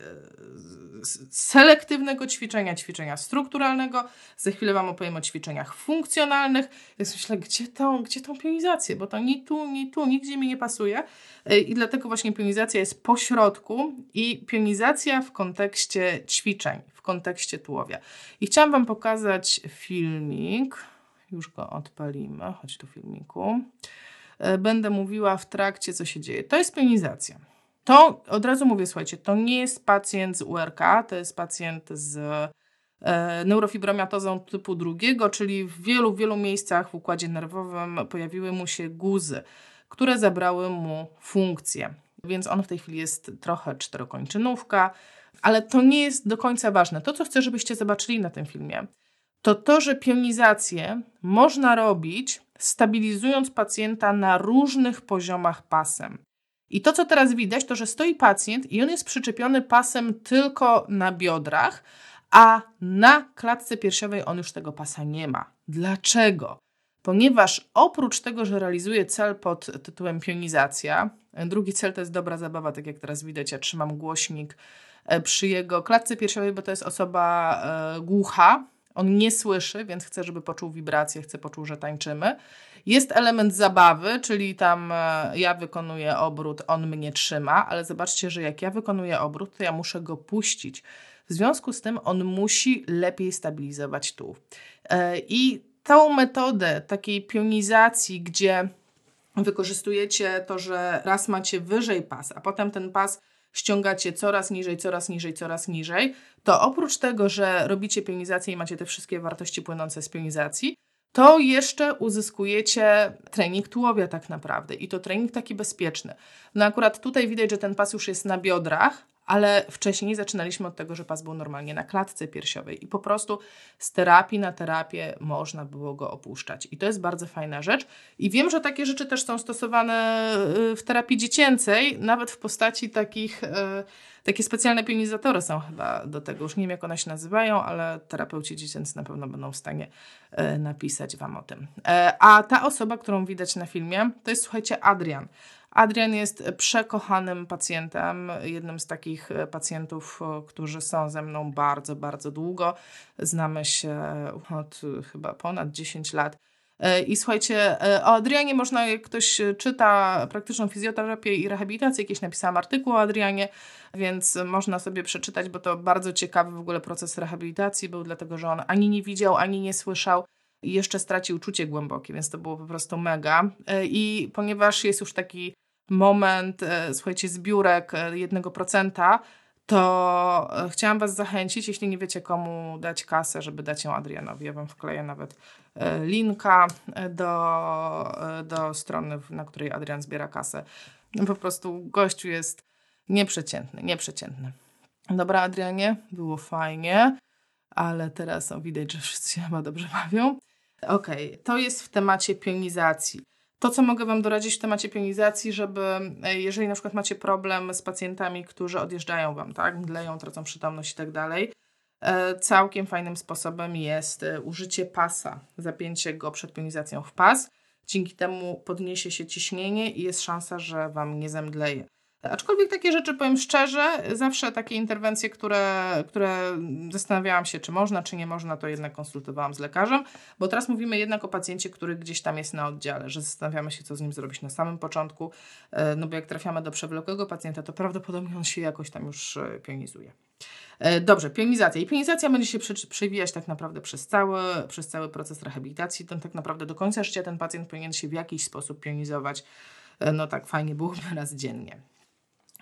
selektywnego ćwiczenia, ćwiczenia strukturalnego. Za chwilę Wam opowiem o ćwiczeniach funkcjonalnych. Ja myślę, gdzie tą, gdzie tą pionizację, bo to ni tu, ni tu, nigdzie mi nie pasuje. E, I dlatego właśnie pionizacja jest po środku i pionizacja w kontekście ćwiczeń, w kontekście tułowia. I chciałam Wam pokazać filmik. Już go odpalimy. Chodź tu filmiku. E, będę mówiła w trakcie, co się dzieje. To jest pionizacja. To od razu mówię, słuchajcie, to nie jest pacjent z URK, to jest pacjent z e, neurofibromiatozą typu drugiego, czyli w wielu, wielu miejscach w układzie nerwowym pojawiły mu się guzy, które zabrały mu funkcję. Więc on w tej chwili jest trochę czterokończynówka, ale to nie jest do końca ważne. To, co chcę, żebyście zobaczyli na tym filmie, to to, że pionizację można robić stabilizując pacjenta na różnych poziomach pasem. I to, co teraz widać, to że stoi pacjent i on jest przyczepiony pasem tylko na biodrach, a na klatce piersiowej on już tego pasa nie ma. Dlaczego? Ponieważ oprócz tego, że realizuje cel pod tytułem pionizacja, drugi cel to jest dobra zabawa, tak jak teraz widać, ja trzymam głośnik e, przy jego klatce piersiowej, bo to jest osoba e, głucha, on nie słyszy, więc chce, żeby poczuł wibrację, chce poczuł, że tańczymy. Jest element zabawy, czyli tam e, ja wykonuję obrót, on mnie trzyma, ale zobaczcie, że jak ja wykonuję obrót, to ja muszę go puścić. W związku z tym on musi lepiej stabilizować tu. E, I tą metodę takiej pionizacji, gdzie wykorzystujecie to, że raz macie wyżej pas, a potem ten pas ściągacie coraz niżej, coraz niżej, coraz niżej, to oprócz tego, że robicie pionizację i macie te wszystkie wartości płynące z pionizacji, to jeszcze uzyskujecie trening tułowia tak naprawdę i to trening taki bezpieczny. No akurat tutaj widać, że ten pas już jest na biodrach, ale wcześniej zaczynaliśmy od tego, że pas był normalnie na klatce piersiowej i po prostu z terapii na terapię można było go opuszczać. I to jest bardzo fajna rzecz. I wiem, że takie rzeczy też są stosowane y, w terapii dziecięcej, nawet w postaci takich, y, takie specjalne pionizatory są chyba do tego. Już nie wiem, jak one się nazywają, ale terapeuci dziecięcy na pewno będą w stanie y, napisać Wam o tym. E, a ta osoba, którą widać na filmie, to jest, słuchajcie, Adrian. Adrian jest przekochanym pacjentem, jednym z takich e, pacjentów, którzy są ze mną bardzo, bardzo długo. Znamy się od chyba ponad 10 lat. E, I słuchajcie, e, o Adrianie można, jak ktoś czyta praktyczną fizjoterapię i rehabilitację, jakieś napisałam artykuł o Adrianie, więc można sobie przeczytać, bo to bardzo ciekawy w ogóle proces rehabilitacji był, dlatego że on ani nie widział, ani nie słyszał i jeszcze stracił czucie głębokie, więc to było po prostu mega. I ponieważ jest już taki moment, e, słuchajcie, zbiórek 1%, e, to e, chciałam Was zachęcić, jeśli nie wiecie komu dać kasę, żeby dać ją Adrianowi. Ja Wam wkleję nawet linka do, do strony, na której Adrian zbiera kasę. Po prostu gościu jest nieprzeciętny, nieprzeciętny. Dobra, Adrianie, było fajnie, ale teraz o, widać, że wszyscy się chyba dobrze bawią. Okej, okay, to jest w temacie pionizacji. To, co mogę Wam doradzić w temacie pionizacji, żeby e, jeżeli na przykład macie problem z pacjentami, którzy odjeżdżają Wam, tak, mdleją, tracą przytomność i tak dalej, e, całkiem fajnym sposobem jest e, użycie pasa, zapięcie go przed pionizacją w pas. Dzięki temu podniesie się ciśnienie i jest szansa, że Wam nie zemdleje. Aczkolwiek takie rzeczy, powiem szczerze, zawsze takie interwencje, które, które zastanawiałam się, czy można, czy nie można, to jednak konsultowałam z lekarzem, bo teraz mówimy jednak o pacjencie, który gdzieś tam jest na oddziale, że zastanawiamy się, co z nim zrobić na samym początku, e, no bo jak trafiamy do przewlekłego pacjenta, to prawdopodobnie on się jakoś tam już e, pionizuje. E, dobrze, pionizacja. I pionizacja będzie się przewijać tak naprawdę przez cały, przez cały proces rehabilitacji. To tak naprawdę do końca życia ten pacjent powinien się w jakiś sposób pionizować. No tak, fajnie byłoby raz dziennie.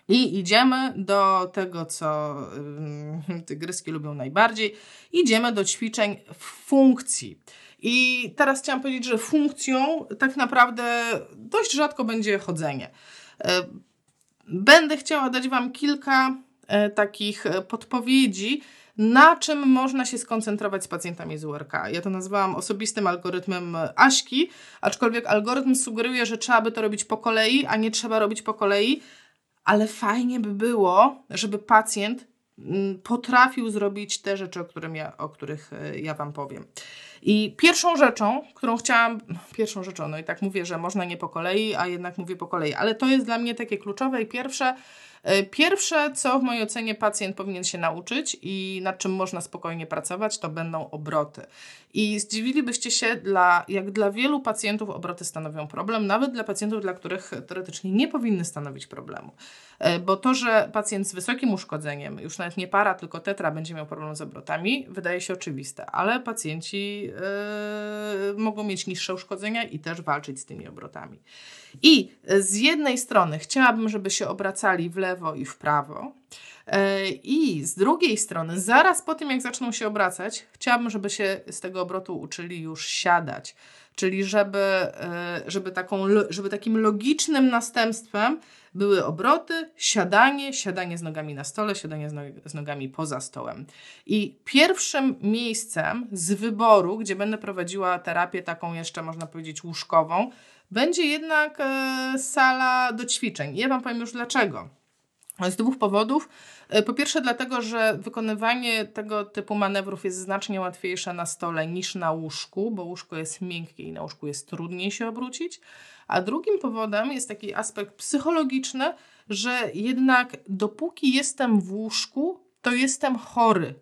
I idziemy do tego, co [laughs] tygryski lubią najbardziej. Idziemy do ćwiczeń funkcji. I teraz chciałam powiedzieć, że funkcją tak naprawdę dość rzadko będzie chodzenie. Yy, będę chciała dać Wam kilka yy, takich podpowiedzi, na czym można się skoncentrować z pacjentami z URK. Ja to nazwałam osobistym algorytmem Aśki, aczkolwiek algorytm sugeruje, że trzeba by to robić po kolei, a nie trzeba robić po kolei, ale fajnie by było, żeby pacjent mm, potrafił zrobić te rzeczy, o, którym ja, o których e, ja Wam powiem. I pierwszą rzeczą, którą chciałam, pierwszą rzeczą, no i tak mówię, że można nie po kolei, a jednak mówię po kolei, ale to jest dla mnie takie kluczowe i pierwsze, pierwsze, co w mojej ocenie pacjent powinien się nauczyć i nad czym można spokojnie pracować, to będą obroty. I zdziwilibyście się, dla, jak dla wielu pacjentów obroty stanowią problem, nawet dla pacjentów, dla których teoretycznie nie powinny stanowić problemu. E, bo to, że pacjent z wysokim uszkodzeniem, już nawet nie para, tylko tetra, będzie miał problem z obrotami, wydaje się oczywiste, ale pacjenci yy, mogą mieć niższe uszkodzenia i też walczyć z tymi obrotami. I z jednej strony chciałabym, żeby się obracali w lewo i w prawo, e, i z drugiej strony, zaraz po tym, jak zaczną się obracać, chciałabym, żeby się z tego obrotu uczyli już siadać. Czyli żeby, e, żeby, taką, żeby takim logicznym następstwem były obroty, siadanie, siadanie z nogami na stole, siadanie z nogami poza stołem. I pierwszym miejscem z wyboru, gdzie będę prowadziła terapię taką jeszcze, można powiedzieć, łóżkową, będzie jednak e, sala do ćwiczeń. Ja Wam powiem już dlaczego. Z dwóch powodów. E, po pierwsze, dlatego, że wykonywanie tego typu manewrów jest znacznie łatwiejsze na stole niż na łóżku, bo łóżko jest miękkie i na łóżku jest trudniej się obrócić. A drugim powodem jest taki aspekt psychologiczny, że jednak dopóki jestem w łóżku, to jestem chory.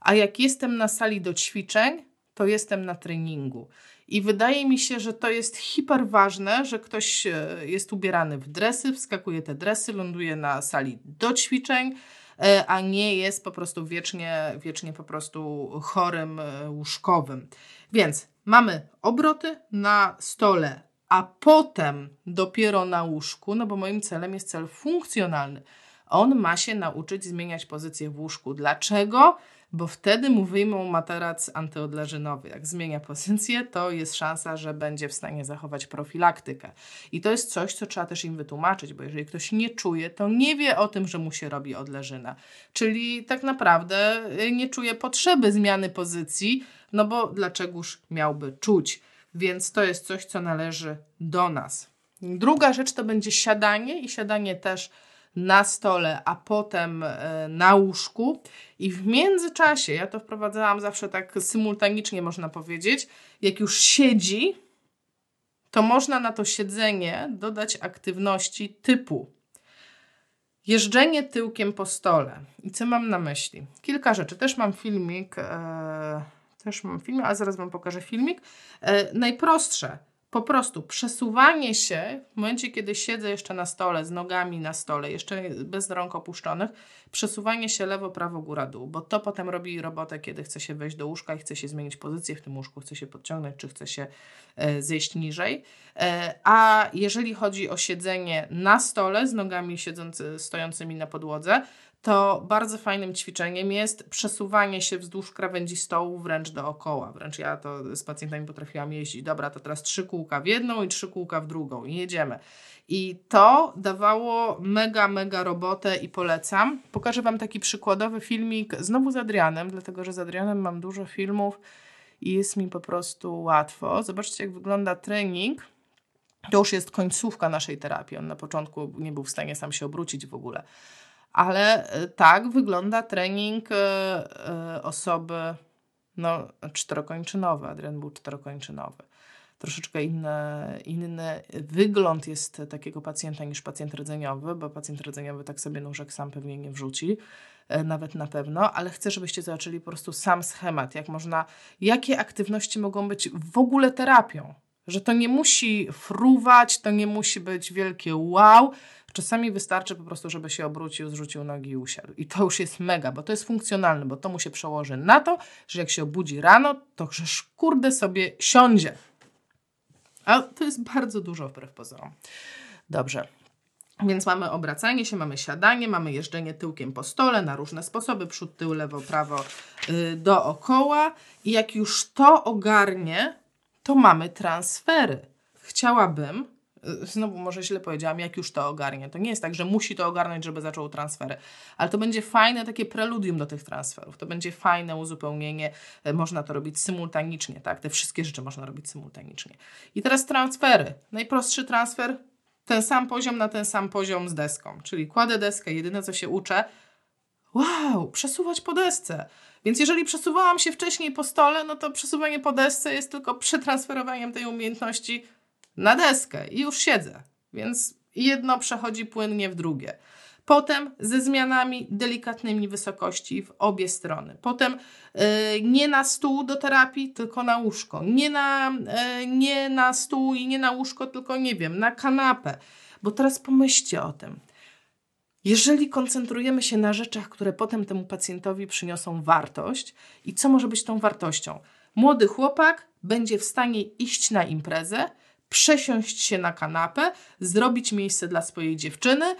A jak jestem na sali do ćwiczeń, to jestem na treningu. I wydaje mi się, że to jest hiper ważne, że ktoś e, jest ubierany w dresy, wskakuje te dresy, ląduje na sali do ćwiczeń, e, a nie jest po prostu wiecznie, wiecznie po prostu chorym e, łóżkowym. Więc mamy obroty na stole, a potem dopiero na łóżku, no bo moim celem jest cel funkcjonalny. On ma się nauczyć zmieniać pozycję w łóżku. Dlaczego? Bo wtedy mu wyjmą materac antyodleżynowy. Jak zmienia pozycję, to jest szansa, że będzie w stanie zachować profilaktykę. I to jest coś, co trzeba też im wytłumaczyć, bo jeżeli ktoś nie czuje, to nie wie o tym, że mu się robi odleżyna. Czyli tak naprawdę y, nie czuje potrzeby zmiany pozycji, no bo dlaczegoż miałby czuć. Więc to jest coś, co należy do nas. Druga rzecz to będzie siadanie i siadanie też na stole, a potem e, na łóżku. I w międzyczasie, ja to wprowadzałam zawsze tak symultanicznie, można powiedzieć, jak już siedzi, to można na to siedzenie dodać aktywności typu jeżdżenie tyłkiem po stole. I co mam na myśli? Kilka rzeczy. Też mam filmik, e, też mam filmik, a zaraz Wam pokażę filmik. E, najprostsze po prostu przesuwanie się w momencie, kiedy siedzę jeszcze na stole, z nogami na stole, jeszcze bez rąk opuszczonych, przesuwanie się lewo, prawo, góra, dół, bo to potem robi robotę, kiedy chce się wejść do łóżka i chce się zmienić pozycję w tym łóżku, chce się podciągnąć, czy chce się e, zejść niżej. E, a jeżeli chodzi o siedzenie na stole, z nogami siedzący, stojącymi na podłodze, to bardzo fajnym ćwiczeniem jest przesuwanie się wzdłuż krawędzi stołu wręcz dookoła. Wręcz ja to z pacjentami potrafiłam jeździć. Dobra, to teraz trzy kółka w jedną i trzy kółka w drugą i jedziemy. I to dawało mega, mega robotę i polecam. Pokażę Wam taki przykładowy filmik znowu z Adrianem, dlatego że z Adrianem mam dużo filmów i jest mi po prostu łatwo. Zobaczcie, jak wygląda trening To już jest końcówka naszej terapii. On na początku nie był w stanie sam się obrócić w ogóle. Ale e, tak wygląda trening e, e, osoby no, czterokończynowy. Adrian był czterokończynowy. Troszeczkę inny, inny wygląd jest takiego pacjenta niż pacjent rdzeniowy, bo pacjent rdzeniowy tak sobie nóżek sam pewnie nie wrzuci, nawet na pewno, ale chcę, żebyście zobaczyli po prostu sam schemat, jak można, jakie aktywności mogą być w ogóle terapią. Że to nie musi fruwać, to nie musi być wielkie wow, Czasami wystarczy po prostu, żeby się obrócił, zrzucił nogi i usiadł. I to już jest mega, bo to jest funkcjonalne, bo to mu się przełoży na to, że jak się obudzi rano, to że kurde sobie siądzie. A to jest bardzo dużo wbrew pozorom. Dobrze. Więc mamy obracanie się, mamy siadanie, mamy jeżdżenie tyłkiem po stole na różne sposoby, przód, tył, lewo, prawo, yy, dookoła. I jak już to ogarnie, to mamy transfery. Chciałabym, znowu może źle powiedziałam, jak już to ogarnie. To nie jest tak, że musi to ogarnąć, żeby zaczął transfery, ale to będzie fajne takie preludium do tych transferów. To będzie fajne uzupełnienie. Y, można to robić symultanicznie, tak? Te wszystkie rzeczy można robić symultanicznie. I teraz transfery. Najprostszy transfer, ten sam poziom na ten sam poziom z deską. Czyli kładę deskę, jedyne co się uczę, wow, przesuwać po desce. Więc jeżeli przesuwałam się wcześniej po stole, no to przesuwanie po desce jest tylko przetransferowaniem tej umiejętności na deskę i już siedzę. Więc jedno przechodzi płynnie w drugie. Potem ze zmianami delikatnymi wysokości w obie strony. Potem yy, nie na stół do terapii, tylko na łóżko. Nie na, yy, nie na stół i nie na łóżko, tylko nie wiem, na kanapę. Bo teraz pomyślcie o tym. Jeżeli koncentrujemy się na rzeczach, które potem temu pacjentowi przyniosą wartość, i co może być tą wartością? Młody chłopak będzie w stanie iść na imprezę, przesiąść się na kanapę, zrobić miejsce dla swojej dziewczyny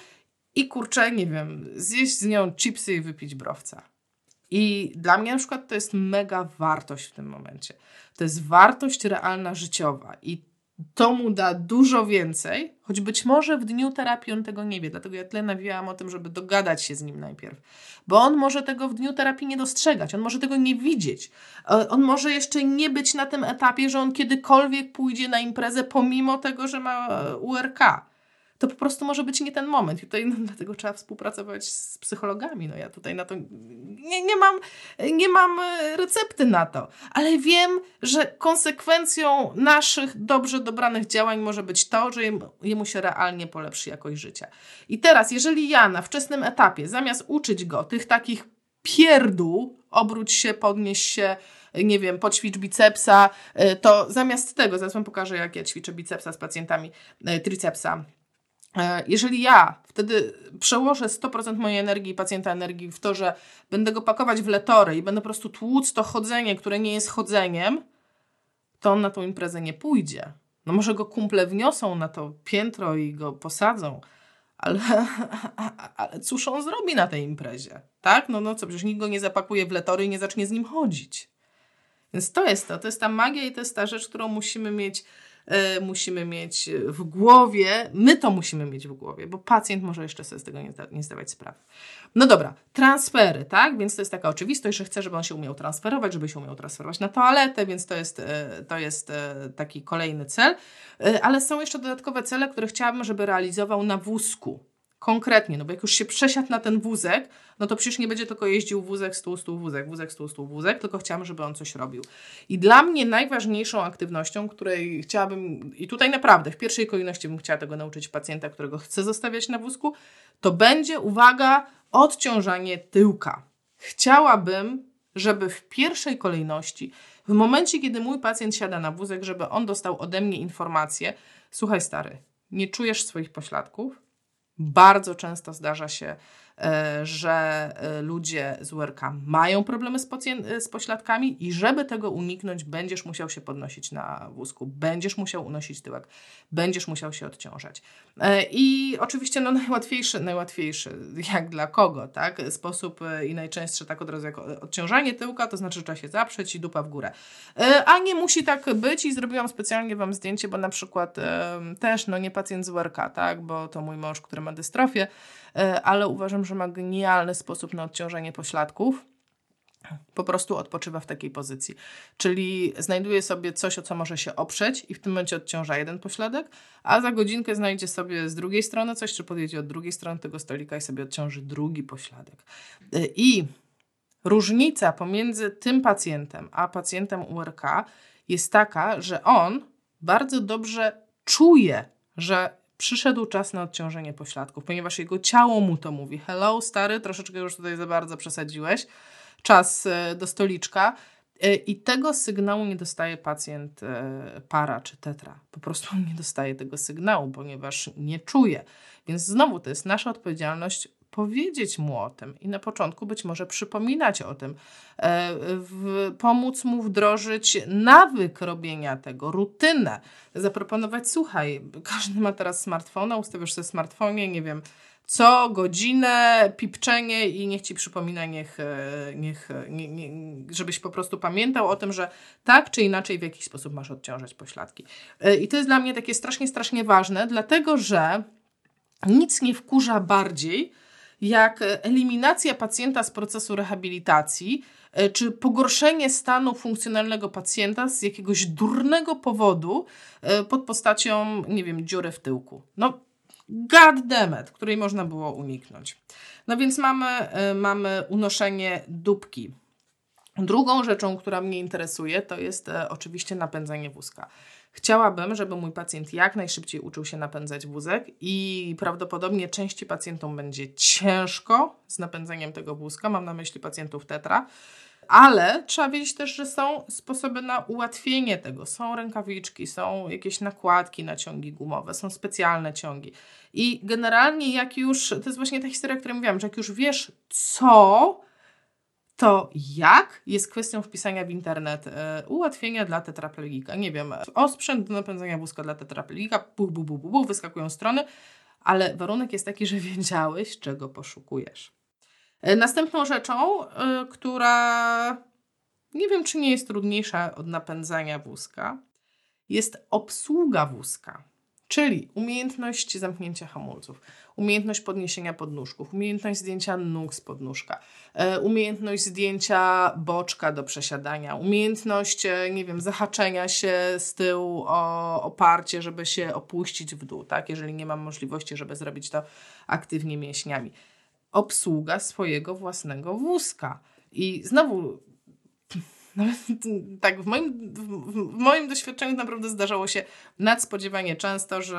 i kurczę, nie wiem, zjeść z nią chipsy i wypić browca. I dla mnie na przykład to jest mega wartość w tym momencie. To jest wartość realna życiowa i to mu da dużo więcej, choć być może w dniu terapii on tego nie wie. Dlatego ja tyle nawijałam o tym, żeby dogadać się z nim najpierw. Bo on może tego w dniu terapii nie dostrzegać, on może tego nie widzieć. E, on może jeszcze nie być na tym etapie, że on kiedykolwiek pójdzie na imprezę, pomimo tego, że ma e, URK to po prostu może być nie ten moment. I tutaj no, dlatego trzeba współpracować z psychologami. No ja tutaj na to nie, nie, mam, nie mam e, recepty na to, ale wiem, że konsekwencją naszych dobrze dobranych działań może być to, że jemu się realnie polepszy jakość życia. I teraz, jeżeli ja na wczesnym etapie, zamiast uczyć go tych takich pierdół, obróć się, podnieś się, nie wiem, poćwicz bicepsa, e, to zamiast tego, zaraz wam pokażę, jak ja ćwiczę bicepsa z pacjentami, e, tricepsa, jeżeli ja wtedy przełożę 100% mojej energii, pacjenta energii w to, że będę go pakować w letory i będę po prostu tłuc to chodzenie, które nie jest chodzeniem, to on na tą imprezę nie pójdzie. No może go kumple wniosą na to piętro i go posadzą, ale, [laughs] ale cóż on zrobi na tej imprezie, tak? No, no co, przecież nikt go nie zapakuje w letory i nie zacznie z nim chodzić. Więc to jest to, to jest ta magia i to jest ta rzecz, którą musimy mieć musimy mieć w głowie, my to musimy mieć w głowie, bo pacjent może jeszcze sobie z tego nie, nie zdawać sprawy. No dobra, transfery, tak? Więc to jest taka oczywistość, że chcę, żeby on się umiał transferować, żeby się umiał transferować na toaletę, więc to jest, y, to jest y, taki kolejny cel. Ale są jeszcze dodatkowe cele, które chciałabym, żeby realizował na wózku konkretnie, no bo jak już się przesiadł na ten wózek, no to przecież nie będzie tylko jeździł wózek, stół, stół, wózek, wózek, stół, stół, wózek, tylko chciałam, żeby on coś robił. I dla mnie najważniejszą aktywnością, której chciałabym, i tutaj naprawdę w pierwszej kolejności bym chciała tego nauczyć pacjenta, którego chcę zostawiać na wózku, to będzie, uwaga, odciążanie tyłka. Chciałabym, żeby w pierwszej kolejności, w momencie, kiedy mój pacjent siada na wózek, żeby on dostał ode mnie informację, słuchaj stary, nie czujesz swoich pośladków, bardzo często zdarza się że e, ludzie z URK mają problemy z, e, z pośladkami i żeby tego uniknąć, będziesz musiał się podnosić na wózku, będziesz musiał unosić tyłek, będziesz musiał się odciążać. I oczywiście no, [laughs] najłatwiejszy, najłatwiejszy, jak dla kogo, tak? Sposób i najczęstszy tak od razu jak odciążanie tyłka, to znaczy, że trzeba się zaprzeć i dupa w górę. A nie musi tak być i zrobiłam specjalnie Wam zdjęcie, bo na przykład też, no nie pacjent z URK, tak? Bo to mój mąż, który ma dystrofię, ale uważam, że ma genialny sposób na odciążenie pośladków. po prostu odpoczywa w takiej pozycji. Czyli znajduje sobie coś, o co może się oprzeć i w tym momencie odciąża jeden pośladek, a za godzinkę znajdzie sobie z drugiej strony coś, czy podjedzie od drugiej strony tego stolika i sobie odciąży drugi pośladek. I różnica pomiędzy tym pacjentem a pacjentem URK jest taka, że on bardzo dobrze czuje, że przyszedł czas na odciążenie pośladków, ponieważ jego ciało mu to mówi. Hello, stary, troszeczkę już tutaj za bardzo przesadziłeś czas e, do stoliczka. E, I tego sygnału nie dostaje pacjent e, para czy tetra. Po prostu [laughs] nie dostaje tego sygnału, ponieważ nie czuje. Więc znowu to jest nasza odpowiedzialność powiedzieć mu o tym i na początku być może przypominać o tym, w, pomóc mu wdrożyć nawyk robienia tego, rutynę, zaproponować, słuchaj, każdy ma teraz smartfona, ustawiasz sobie smartfonie, nie wiem, co godzinę pipczenie i niech ci przypomina, niech, e, niech nie, nie, żebyś po prostu pamiętał o tym, że tak czy inaczej w jakiś sposób masz odciążać pośladki. E, I to jest dla mnie takie strasznie, strasznie ważne, dlatego że nic nie wkurza bardziej jak eliminacja pacjenta z procesu rehabilitacji, e, czy pogorszenie stanu funkcjonalnego pacjenta z jakiegoś durnego powodu pod postacią, nie wiem, dziury w tyłku. No, God której można było uniknąć. No więc mamy, y, mamy unoszenie dupki. Drugą rzeczą, która mnie interesuje, to jest e, oczywiście napędzanie wózka. Chciałabym, żeby mój pacjent jak najszybciej uczył się napędzać wózek i prawdopodobnie części pacjentom będzie ciężko z napędzeniem tego wózka. Mam na myśli pacjentów tetra ale trzeba wiedzieć też, że są sposoby na ułatwienie tego. Są rękawiczki, są jakieś nakładki na ciągi gumowe, są specjalne ciągi. I generalnie jak już, to jest właśnie ta historia, o której mówiłam, że jak już wiesz co, to jak jest kwestią wpisania w internet e, ułatwienia dla tetraplegika. Nie wiem, osprzęt do napędzania wózka dla tetraplegika, bu, bu, bu, bu, bu, wyskakują strony, ale warunek jest taki, że [laughs] wiedziałeś, czego poszukujesz. E, następną rzeczą, e, która nie wiem, czy nie jest trudniejsza od napędzania wózka, jest obsługa wózka. Czyli umiejętność zamknięcia hamulców, umiejętność podniesienia podnóżków, umiejętność zdjęcia nóg z podnóżka, e, umiejętność zdjęcia boczka do przesiadania, umiejętność, nie wiem, zahaczenia się z tyłu o oparcie, żeby się opuścić w dół, tak? jeżeli nie mam możliwości, żeby zrobić to aktywnie mięśniami obsługa swojego własnego wózka. I znowu, nawet tak w moim, w moim doświadczeniu naprawdę zdarzało się nadspodziewanie często, że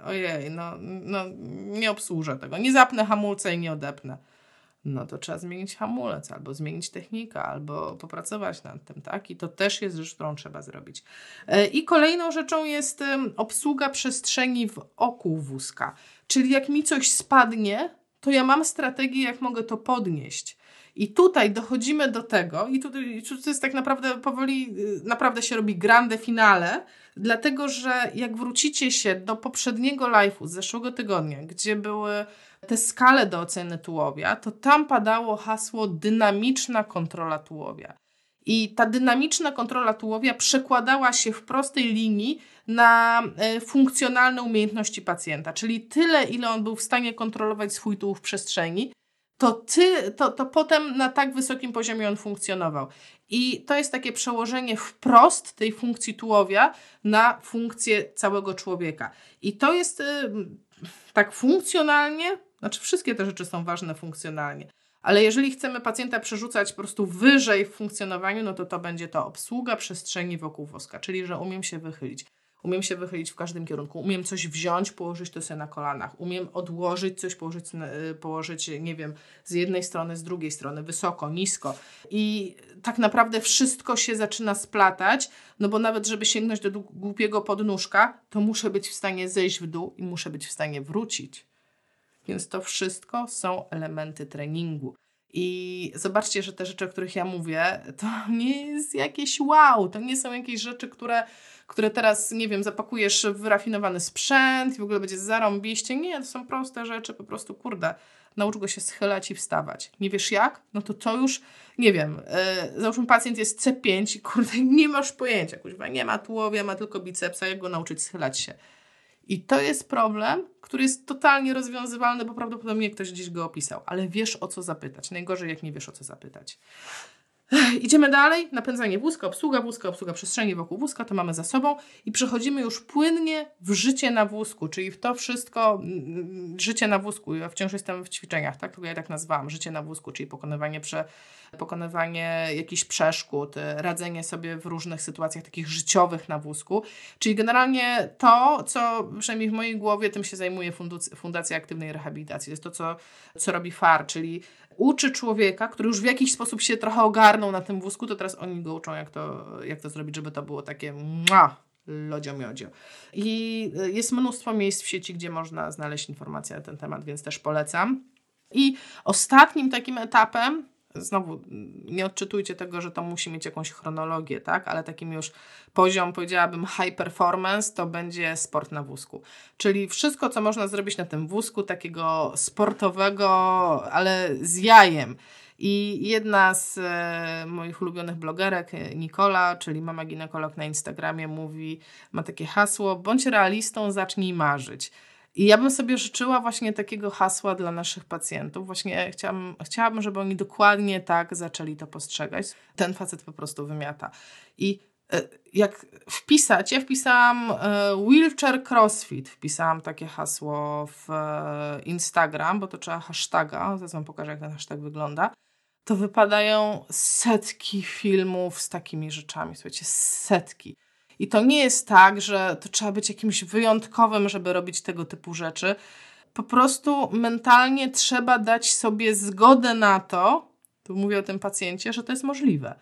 e, ojej, no, no nie obsłużę tego, nie zapnę hamulca i nie odepnę. No to trzeba zmienić hamulec, albo zmienić technikę, albo popracować nad tym, tak? I to też jest rzecz, którą trzeba zrobić. E, I kolejną rzeczą jest obsługa przestrzeni w oku wózka. Czyli jak mi coś spadnie, to ja mam strategię, jak mogę to podnieść. I tutaj dochodzimy do tego, i tutaj to jest tak naprawdę powoli, y, naprawdę się robi grande finale, dlatego że jak wrócicie się do poprzedniego live'u z zeszłego tygodnia, gdzie były te skale do oceny tułowia, to tam padało hasło dynamiczna kontrola tułowia. I ta dynamiczna kontrola tułowia przekładała się w prostej linii na e, funkcjonalne umiejętności pacjenta, czyli tyle, ile on był w stanie kontrolować swój tułów w przestrzeni, to, ty, to, to potem na tak wysokim poziomie on funkcjonował. I to jest takie przełożenie wprost tej funkcji tułowia na funkcję całego człowieka. I to jest y, tak funkcjonalnie, znaczy wszystkie te rzeczy są ważne funkcjonalnie, ale jeżeli chcemy pacjenta przerzucać po prostu wyżej w funkcjonowaniu, no to to będzie to obsługa przestrzeni wokół woska, czyli że umiem się wychylić. Umiem się wychylić w każdym kierunku. Umiem coś wziąć, położyć to sobie na kolanach. Umiem odłożyć coś, położyć, y, położyć, nie wiem, z jednej strony, z drugiej strony, wysoko, nisko. I tak naprawdę wszystko się zaczyna splatać, no bo nawet, żeby sięgnąć do głupiego podnóżka, to muszę być w stanie zejść w dół i muszę być w stanie wrócić. Więc to wszystko są elementy treningu. I zobaczcie, że te rzeczy, o których ja mówię, to [laughs] nie jest jakieś wow, to nie są jakieś rzeczy, które, które teraz, nie wiem, zapakujesz w rafinowany sprzęt i w ogóle będzie zarąbiście. Nie, to są proste rzeczy, po prostu, kurde, naucz go się schylać i wstawać. Nie wiesz jak? No to to już, nie wiem, yy, załóżmy pacjent jest C5 i kurde, [laughs] nie masz pojęcia, kuźwa, nie ma tułowia, ma tylko bicepsa, jak go nauczyć schylać się. I to jest problem, który jest totalnie rozwiązywalny, bo prawdopodobnie ktoś gdzieś go opisał, ale wiesz o co zapytać. Najgorzej, jak nie wiesz o co zapytać. Idziemy dalej, napędzanie wózka, obsługa wózka, obsługa przestrzeni wokół wózka, to mamy za sobą i przechodzimy już płynnie w życie na wózku, czyli w to wszystko, mm, życie na wózku. Ja wciąż jestem w ćwiczeniach, tak? Tylko ja tak nazwałam, życie na wózku, czyli pokonywanie, prze, pokonywanie jakichś przeszkód, radzenie sobie w różnych sytuacjach takich życiowych na wózku. Czyli generalnie to, co przynajmniej w mojej głowie tym się zajmuje Fundacja Aktywnej Rehabilitacji. To jest to, co, co robi FAR, czyli uczy człowieka, który już w jakiś sposób się trochę ogarnął na tym wózku, to teraz oni go uczą, jak to, jak to zrobić, żeby to było takie mua, lodzio miodzio. I jest mnóstwo miejsc w sieci, gdzie można znaleźć informacje na ten temat, więc też polecam. I ostatnim takim etapem znowu nie odczytujcie tego, że to musi mieć jakąś chronologię, tak? Ale takim już poziom, powiedziałabym, high performance to będzie sport na wózku. Czyli wszystko, co można zrobić na tym wózku, takiego sportowego, ale z jajem. I jedna z e, moich ulubionych blogerek, e, Nikola, czyli mama ginekolog na Instagramie, mówi, ma takie hasło: bądź realistą, zacznij marzyć. I ja bym sobie życzyła właśnie takiego hasła dla naszych pacjentów. Właśnie chciałam, chciałabym, żeby oni dokładnie tak zaczęli to postrzegać. Ten facet po prostu wymiata. I e, jak wpisać, ja wpisałam e, wheelchair crossfit, wpisałam takie hasło w e, Instagram, bo to trzeba hashtaga, zaraz wam pokażę jak ten hashtag wygląda, to wypadają setki filmów z takimi rzeczami, słuchajcie, setki. I to nie jest tak, że to trzeba być jakimś wyjątkowym, żeby robić tego typu rzeczy. Po prostu mentalnie trzeba dać sobie zgodę na to, tu mówię o tym pacjencie, że to jest możliwe.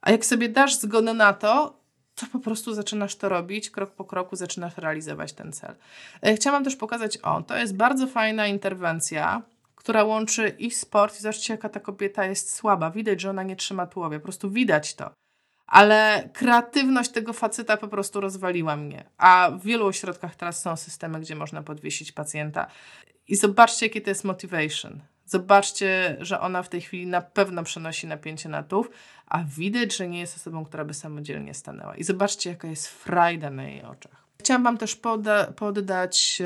A jak sobie dasz zgodę na to, to po prostu zaczynasz to robić, krok po kroku zaczynasz realizować ten cel. E, chciałam też pokazać, o, to jest bardzo fajna interwencja, która łączy i sport, i zobaczcie, jaka ta kobieta jest słaba. Widać, że ona nie trzyma tułowie, po prostu widać to ale kreatywność tego faceta po prostu rozwaliła mnie. A w wielu ośrodkach teraz są systemy, gdzie można podwiesić pacjenta. I zobaczcie, jakie to jest motivation. Zobaczcie, że ona w tej chwili na pewno przenosi napięcie na tułów, a widać, że nie jest osobą, która by samodzielnie stanęła. I zobaczcie, jaka jest frajda na jej oczach. Chciałam Wam też poda- poddać.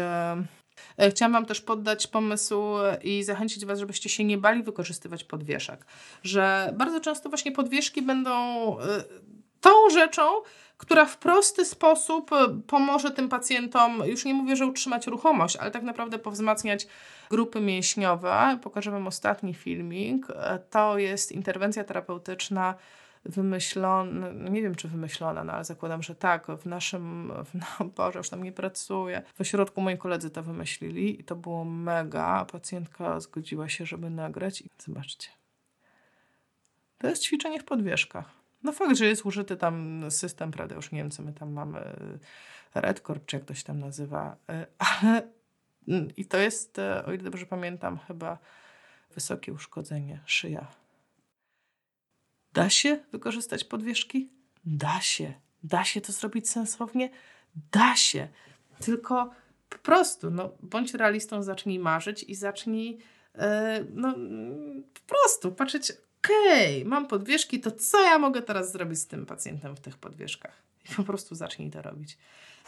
Chciałam Wam też poddać pomysł i zachęcić Was, żebyście się nie bali wykorzystywać podwieszek. Że bardzo często właśnie podwieszki będą e, tą rzeczą, która w prosty sposób e, pomoże tym pacjentom, już nie mówię, że utrzymać ruchomość, ale tak naprawdę powzmacniać grupy mięśniowe. Pokażę Wam ostatni filmik. To jest interwencja terapeutyczna wymyślona, no nie wiem czy wymyślona, no ale zakładam, że tak, w naszym, w, no Boże, już tam nie pracuję. W ośrodku moi koledzy to wymyślili i to było mega. Pacjentka zgodziła się, żeby nagrać i zobaczcie. To jest ćwiczenie w podwieszkach. No fakt, że jest użyty tam system, prawda, już nie wiem co my tam mamy, Redcord czy jak to się tam nazywa, e, ale mm, i to jest, e, o ile dobrze pamiętam, chyba wysokie uszkodzenie szyja Da się wykorzystać podwieszki? Da się. Da się to zrobić sensownie? Da się. Tylko po prostu, no, bądź realistą, zacznij marzyć i zacznij, yy, no, po prostu patrzeć, okej, okay, mam podwieszki, to co ja mogę teraz zrobić z tym pacjentem w tych podwieszkach? I po prostu zacznij to robić.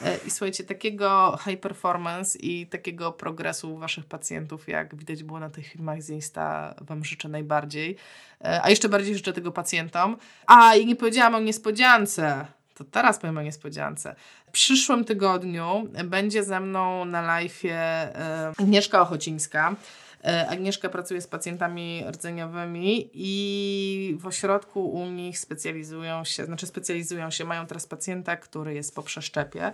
E, I słuchajcie, takiego high performance i takiego progresu waszych pacjentów, jak widać było na tych filmach z Insta, wam życzę najbardziej. E, a jeszcze bardziej życzę tego pacjentom. A, i nie powiedziałam o niespodziance. To teraz powiem o niespodziance. W przyszłym tygodniu będzie ze mną na live e, Agnieszka Ochocińska. E, Agnieszka pracuje z pacjentami rdzeniowymi i w ośrodku u nich specjalizują się, znaczy specjalizują się, mają teraz pacjenta, który jest po przeszczepie,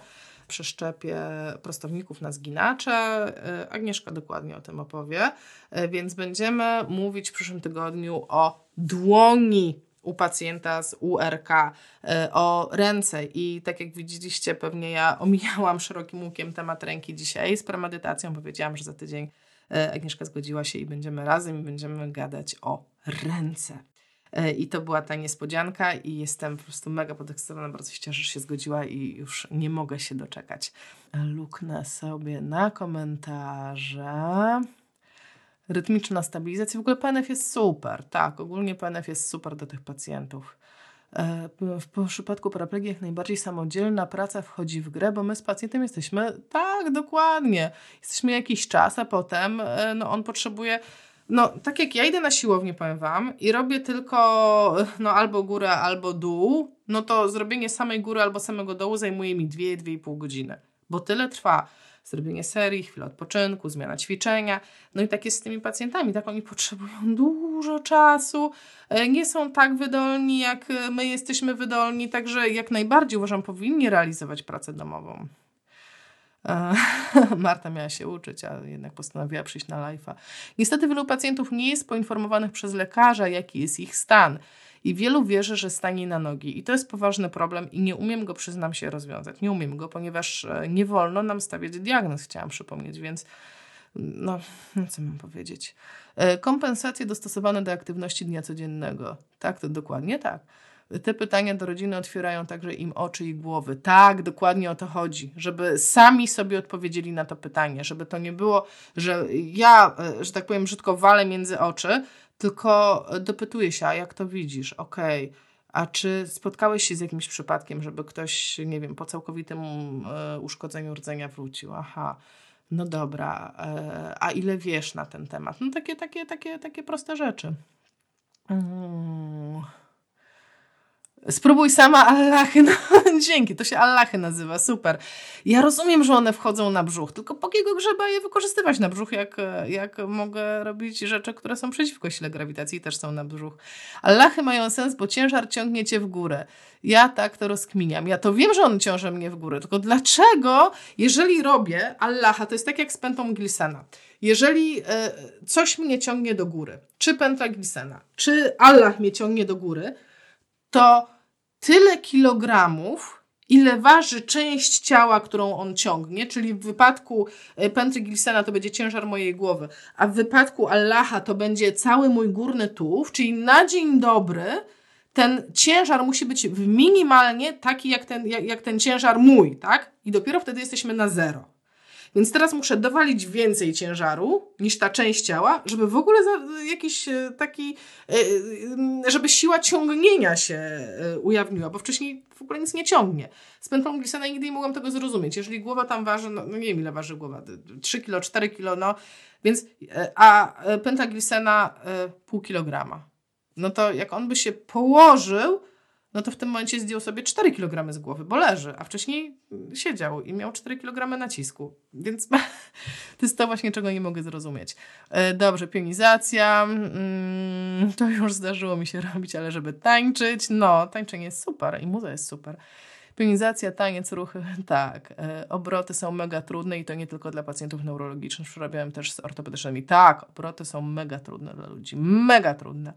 przeszczepie prostowników na zginacze. E, Agnieszka dokładnie o tym opowie, e, więc będziemy mówić w przyszłym tygodniu o dłoni u pacjenta z URK, o ręce i tak jak widzieliście, pewnie ja omijałam [laughs] szerokim łukiem temat ręki dzisiaj z premedytacją, powiedziałam, że za tydzień Agnieszka zgodziła się i będziemy razem i będziemy gadać o ręce. E, I to była ta niespodzianka i jestem po prostu mega podekscytowana, bardzo się cieszę, że się zgodziła i już nie mogę się doczekać. Luknę sobie na komentarze. Rytmiczna stabilizacja. W ogóle PNF jest super. Tak, ogólnie PNF jest super do tych pacjentów. E, w przypadku paraplegii jak najbardziej samodzielna praca wchodzi w grę, bo my z pacjentem jesteśmy, tak, dokładnie, jesteśmy jakiś czas, a potem e, no, on potrzebuje no, tak jak ja idę na siłownię, powiem Wam, i robię tylko no, albo górę, albo dół, no to zrobienie samej góry albo samego dołu zajmuje mi 2-2,5 godziny, bo tyle trwa zrobienie serii, chwilę odpoczynku, zmiana ćwiczenia. No i tak jest z tymi pacjentami, tak oni potrzebują dużo czasu, e, nie są tak wydolni, jak my jesteśmy wydolni, także jak najbardziej uważam, powinni realizować pracę domową. E, [laughs] Marta miała się uczyć, a jednak postanowiła przyjść na live'a. Niestety wielu pacjentów nie jest poinformowanych przez lekarza, jaki jest ich stan. I wielu wierzy, że stanie na nogi. I to jest poważny problem i nie umiem go, przyznam się, rozwiązać. Nie umiem go, ponieważ e, nie wolno nam stawiać diagnoz, chciałam przypomnieć, więc no, no co mam powiedzieć. E, kompensacje dostosowane do aktywności dnia codziennego. Tak, to dokładnie tak. Te pytania do rodziny otwierają także im oczy i głowy. Tak, dokładnie o to chodzi, żeby sami sobie odpowiedzieli na to pytanie, żeby to nie było, że ja, e, że tak powiem, brzydko walę między oczy, tylko dopytuję się, a jak to widzisz? Okej. Okay. A czy spotkałeś się z jakimś przypadkiem, żeby ktoś, nie wiem, po całkowitym e, uszkodzeniu rdzenia wrócił? Aha, no dobra. E, a ile wiesz na ten temat? No takie, takie, takie, takie proste rzeczy. Mm. Spróbuj sama Allachy. No, [laughs] dzięki, to się Allachy nazywa, super. Ja rozumiem, że one wchodzą na brzuch, tylko po jakiego grzeba je wykorzystywać na brzuch, jak, jak mogę robić rzeczy, które są przeciwko sile grawitacji i też są na brzuch. Allachy mają sens, bo ciężar ciągnie cię w górę. Ja tak to rozkminiam. Ja to wiem, że on ciąży mnie w górę, tylko dlaczego, jeżeli robię Allaha, to jest tak jak z pętą Gilsena. Jeżeli e, coś mnie ciągnie do góry, czy pętla Gilsena, czy Allah mnie ciągnie do góry, to tyle kilogramów, ile waży część ciała, którą on ciągnie, czyli w wypadku e, pętli Gilsena to będzie ciężar mojej głowy, a w wypadku Allaha to będzie cały mój górny tułów, czyli na dzień dobry ten ciężar musi być minimalnie taki jak ten, jak, jak ten ciężar mój, tak? I dopiero wtedy jesteśmy na zero. Więc teraz muszę dowalić więcej ciężaru niż ta część ciała, żeby w ogóle jakiś e, taki, e, e, żeby siła ciągnienia się ujawniła, bo wcześniej w ogóle nic nie ciągnie. Z pętlą Glisena nigdy nie mogłam tego zrozumieć. Jeżeli głowa tam waży, no, no nie wiem ile waży głowa, 3 kilo, 4 kilo, no więc, a pętla Glisena pół kilograma. No to jak on by się położył, no to w tym momencie zdjął sobie 4 kg z głowy, bo leży, a wcześniej siedział i miał 4 kg nacisku. Więc [laughs] to jest to właśnie, czego nie mogę zrozumieć. E, dobrze, pionizacja. Mm, to już zdarzyło mi się [laughs] robić, ale żeby tańczyć, no, tańczenie jest super i muza jest super. Pionizacja, taniec, ruchy, [laughs] tak. E, obroty są mega trudne i to nie tylko dla pacjentów neurologicznych. Przerabiałem też z ortopedycznymi. Tak, obroty są mega trudne dla ludzi. Mega trudne.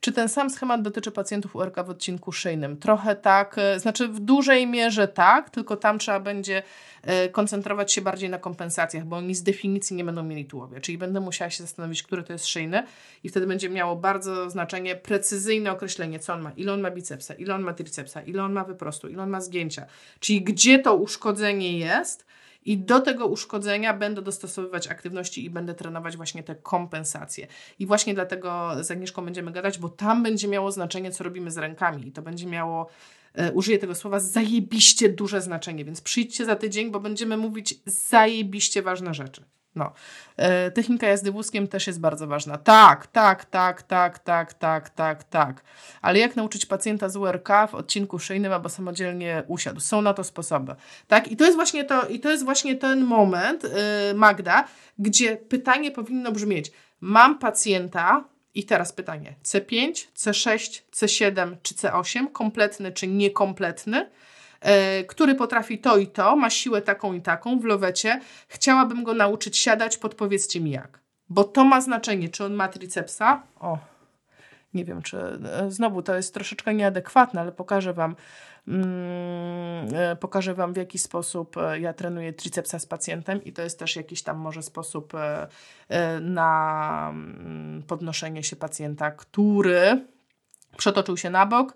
Czy ten sam schemat dotyczy pacjentów URK w odcinku szyjnym? Trochę tak, e, znaczy w dużej mierze tak, tylko tam trzeba będzie e, koncentrować się bardziej na kompensacjach, bo oni z definicji nie będą mieli tułowia, czyli będę musiała się zastanowić, który to jest szyjny i wtedy będzie miało bardzo znaczenie precyzyjne określenie, co on ma, ile on ma bicepsa, ile on ma tricepsa, ile on ma wyprostu, ile on ma zgięcia, czyli gdzie to uszkodzenie jest, i do tego uszkodzenia będę dostosowywać aktywności i będę trenować właśnie te kompensacje. I właśnie dlatego z Agnieszką będziemy gadać, bo tam będzie miało znaczenie, co robimy z rękami. I to będzie miało, e, użyję tego słowa, zajebiście duże znaczenie. Więc przyjdźcie za tydzień, bo będziemy mówić zajebiście ważne rzeczy. No. E, technika jazdy wózkiem też jest bardzo ważna. Tak, tak, tak, tak, tak, tak, tak, tak. Ale jak nauczyć pacjenta z URK w odcinku szyjnym, aby samodzielnie usiadł? Są na to sposoby. Tak? I to jest właśnie to, i to jest właśnie ten moment, yy, Magda, gdzie pytanie powinno brzmieć: Mam pacjenta, i teraz pytanie: C5, C6, C7 czy C8, kompletny czy niekompletny? E, który potrafi to i to, ma siłę taką i taką w lowecie. Chciałabym go nauczyć siadać, podpowiedzcie mi jak. Bo to ma znaczenie, czy on ma tricepsa. O, nie wiem, czy e, znowu to jest troszeczkę nieadekwatne, ale pokażę Wam, mm, e, pokażę Wam w jaki sposób ja trenuję tricepsa z pacjentem i to jest też jakiś tam może sposób na mm, podnoszenie się pacjenta, który przetoczył się na bok,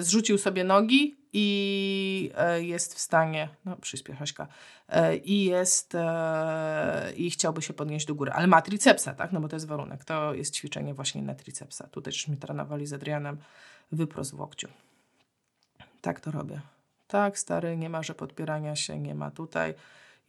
zrzucił sobie nogi, i e, jest w stanie, no przyspieszaśka, e, i jest, e, i chciałby się podnieść do góry, ale ma tricepsa, tak, no bo to jest warunek, to jest ćwiczenie właśnie na tricepsa. Tutaj żeśmy trenowali z Adrianem wyprost w łokciu. Tak to robię. Tak, stary, nie ma, że podpierania się, nie ma tutaj.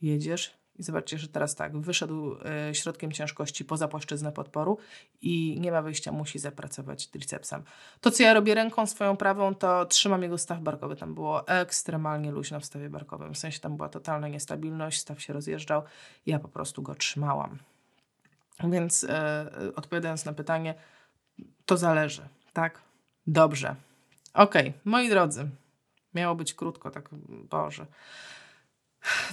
Jedziesz I zobaczcie, że teraz tak, wyszedł y, środkiem ciężkości poza płaszczyznę podporu i nie ma wyjścia, musi zapracować tricepsem. To, co ja robię ręką swoją prawą, to trzymam jego staw barkowy. Tam było ekstremalnie luźno w stawie barkowym. W sensie tam była totalna niestabilność, staw się rozjeżdżał. Ja po prostu go trzymałam. Więc y, odpowiadając na pytanie, to zależy, tak? Dobrze. Okej, okay. moi drodzy, miało być krótko, tak, Boże.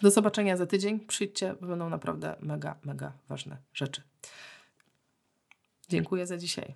Do zobaczenia za tydzień. Przyjdźcie, będą naprawdę mega, mega ważne rzeczy. Dziękuję za dzisiaj.